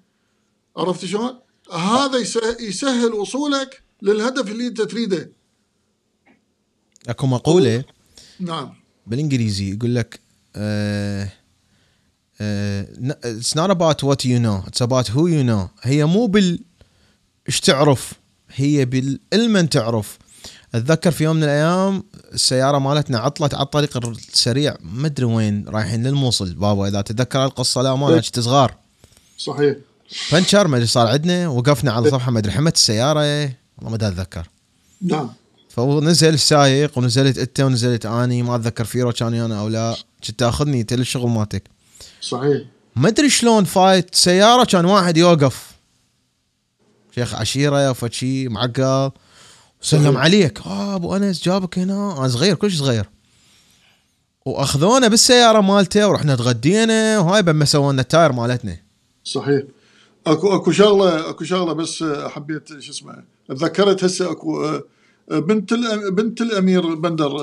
عرفت شلون؟ هذا يسه- يسهل وصولك للهدف اللي أنت تريده. أكو مقولة نعم. بالإنجليزي يقول لك it's not about what you know it's about who you know. هي مو بال إيش تعرف هي بالعلم تعرف. أتذكر في يوم من الأيام السيارة مالتنا عطلت على الطريق السريع ما أدري وين رايحين للموصل. بابا إذا تتذكر القصة لا ما كنت صغار. صحيح. بنشر ما أدري صار عندنا وقفنا على صفحه ما أدري حمت السيارة والله ما أتذكر. نعم. فهو نزل السايق ونزلت أنت ونزلت أني. ما أتذكر فيرو كان أنا أو لا. كنت تاخذني انت للشغل مالتك. صحيح. ما أدري شلون فايت سيارة كان واحد يوقف. شيخ عشيرة شيء معقل. صحيح. عليك. آه أبو أنس جابك هنا. أنا صغير كلش صغير. وأخذونا بالسيارة مالته ورحنا تغدينا وهاي بما سووا لنا التاير مالتنا. صحيح. أكو أكو شغلة أكو شغلة بس حبيت شو اسمه تذكرت هسه أكو بنت بنت الأمير بندر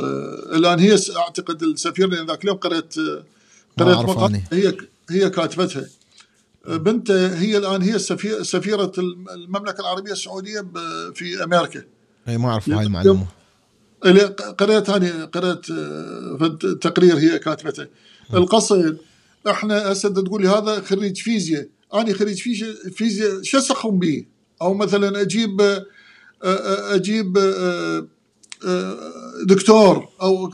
الآن هي أعتقد السفير لأن ذاك اليوم قريت قريت أعرف مقال أني. هي هي كاتبتها. بنت هي الآن هي سفيرة المملكة العربية السعودية في أمريكا. إي ما أعرف هاي المعلومة. اللي قريت هاني قريت آه، تقرير هي كاتبته. القصد إحنا هسه تقول لي هذا خريج فيزياء. أنا خريج فيزياء شو أسخن به أو مثلا أجيب آه، آه، أجيب آه، آه، دكتور أو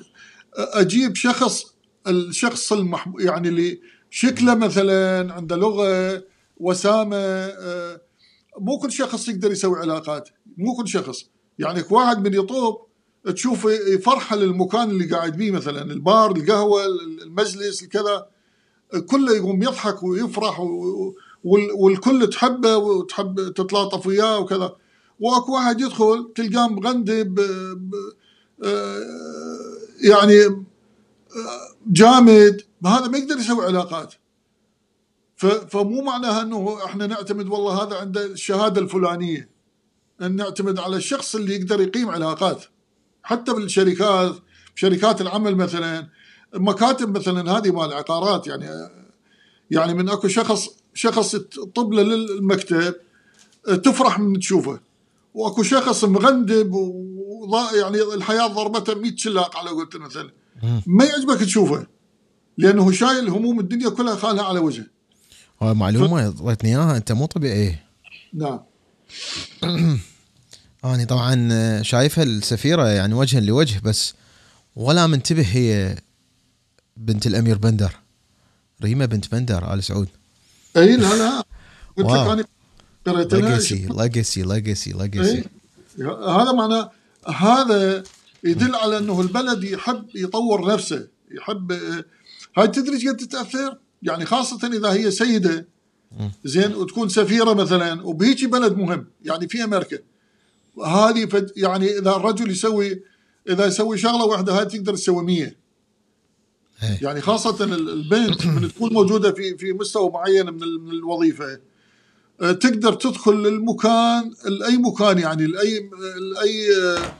أجيب شخص الشخص المحب يعني اللي شكله مثلا عنده لغة وسامة آه، مو كل شخص يقدر يسوي علاقات مو كل شخص. يعني واحد من يطوب تشوف يفرحه للمكان اللي قاعد بيه مثلا البار القهوة المجلس الكذا كله يقوم يضحك ويفرح والكل تحبه وتحب تتلاطف وياه وكذا. وأكو واحد يدخل تلقاه مغندب ب- آه، يعني آه، جامد. هذا ما يقدر يسوي علاقات. فمو معناها إنه إحنا نعتمد والله هذا عنده الشهادة الفلانية. إن نعتمد على الشخص اللي يقدر يقيم علاقات. حتى بالشركات شركات العمل مثلا مكاتب مثلا هذه مال عقارات. يعني يعني من أكو شخص شخص تطب له للمكتب تفرح من تشوفه. واكو شخص مغندب وضا يعني الحياة ضربته 100 شلاق على قولت مثلا. ما يعجبك تشوفه؟ لأنه شايل هموم الدنيا كلها خالها على وجهه. هاي معلومة ضويتني إياها أنت مو طبيعي. نعم. اني طبعا شايفها السفيرة يعني وجها لوجه بس ولا منتبه هي بنت الأمير بندر. ريما بنت بندر آل سعود. إي لا لا. قلت لك. قريت ليجاسي ليجاسي ليجاسي ليجاسي إيه؟ هذا معناه هذا يدل على أنه البلد يحب يطور نفسه يحب هاي تدري قد تتأثر؟ يعني خاصة إذا هي سيدة زين وتكون سفيرة مثلا وبهيجي بلد مهم يعني في أمريكا. هذه فد يعني إذا الرجل يسوي إذا يسوي شغلة واحدة هاي تقدر تسوي 100 إيه. يعني خاصة ال- البنت من تكون موجودة في في مستوى معين من ال- من الوظيفة. تقدر تدخل المكان لأي مكان يعني لأي لأي آه،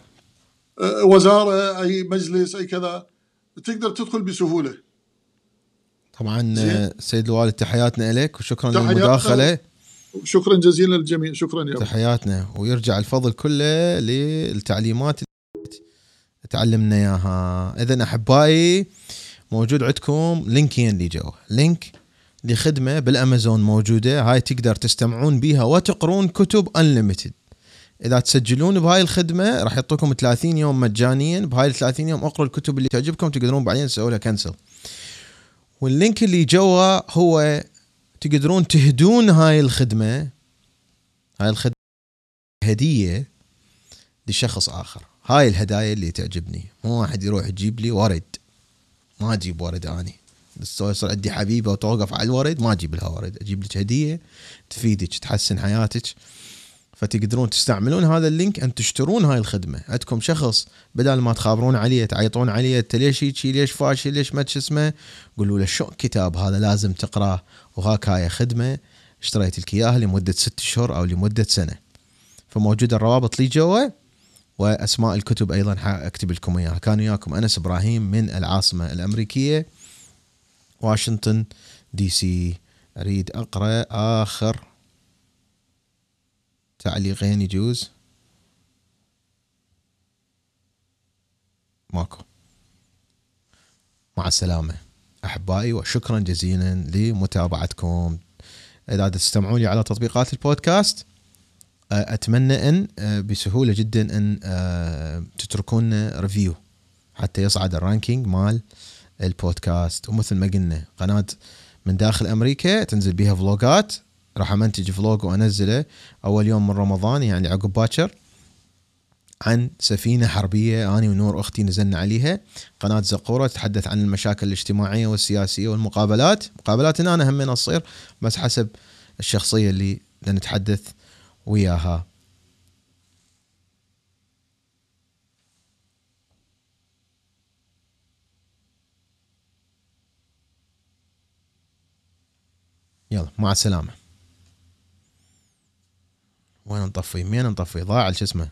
آه، وزارة أي مجلس أي كذا تقدر تدخل بسهولة طبعا. آه، سيد الوالد تحياتنا لك وشكرا تحياتنا. للمداخلة شكرا جزيلا للجميع شكرا يا. تحياتنا ويرجع الفضل كله للتعليمات اللي تعلمنا إياها اذا أحبائي موجود عندكم link ين اللي جوا link لخدمة بالأمازون موجودة هاي تقدر تستمعون بيها وتقرون كتب unlimited إذا تسجلون بهاي الخدمة راح يعطوكم 30 يوم مجانيا بهاي ال 30 يوم اقروا الكتب اللي تعجبكم تقدرون بعدين تسووا لها cancel وال link اللي جوا هو تقدرون تهدون هاي الخدمة هاي الخدمة هدية لشخص آخر. هاي الهدايا اللي تعجبني مو واحد يروح يجيب لي ورد ما أجيب ورد اني يصير عندي حبيبه وتوقف على الورد ما أجيب لها ورد أجيب لك هدية تفيدك تحسن حياتك. فتقدرون تستعملون هذا ال link أن تشترون هاي الخدمة. عندكم شخص بدل ما تخابرون عليه تعيطون عليه أنت ليش هيك ليش فاشل ليش ما اسمه قولوا له شو كتاب هذا لازم تقراه. وهاك هاي خدمة اشتريت لك إياها لمدة ست شهور أو لمدة سنة. فموجوده الروابط اللي جوا وأسماء الكتب أيضا أكتب لكم إياها. كان وياكم أنس إبراهيم من العاصمة الأمريكية. واشنطن دي سي. أريد أقرأ آخر تعليقين يجوز. ماكو. مع السلامة أحبائي وشكرا جزيلا لمتابعتكم. إذا تستمعون لي على تطبيقات البودكاست أتمنى أن بسهولة جدا أن تتركون review حتى يصعد ال ranking مال البودكاست. ومثل ما قلنا قناة من داخل أمريكا تنزل بها فلوجات راح أمنتج vlog وأنزله أول يوم من رمضان يعني عقب باكر عن سفينة حربية أنا ونور أختي نزلنا عليها. قناة زقورة تتحدث عن المشاكل الاجتماعية والسياسية والمقابلات. مقابلاتنا أنا هم تصير بس حسب الشخصية اللي نتحدث وياها. يلا مع السلامة. وين نطفي؟ مين نطفي؟ ضاع شو اسمه؟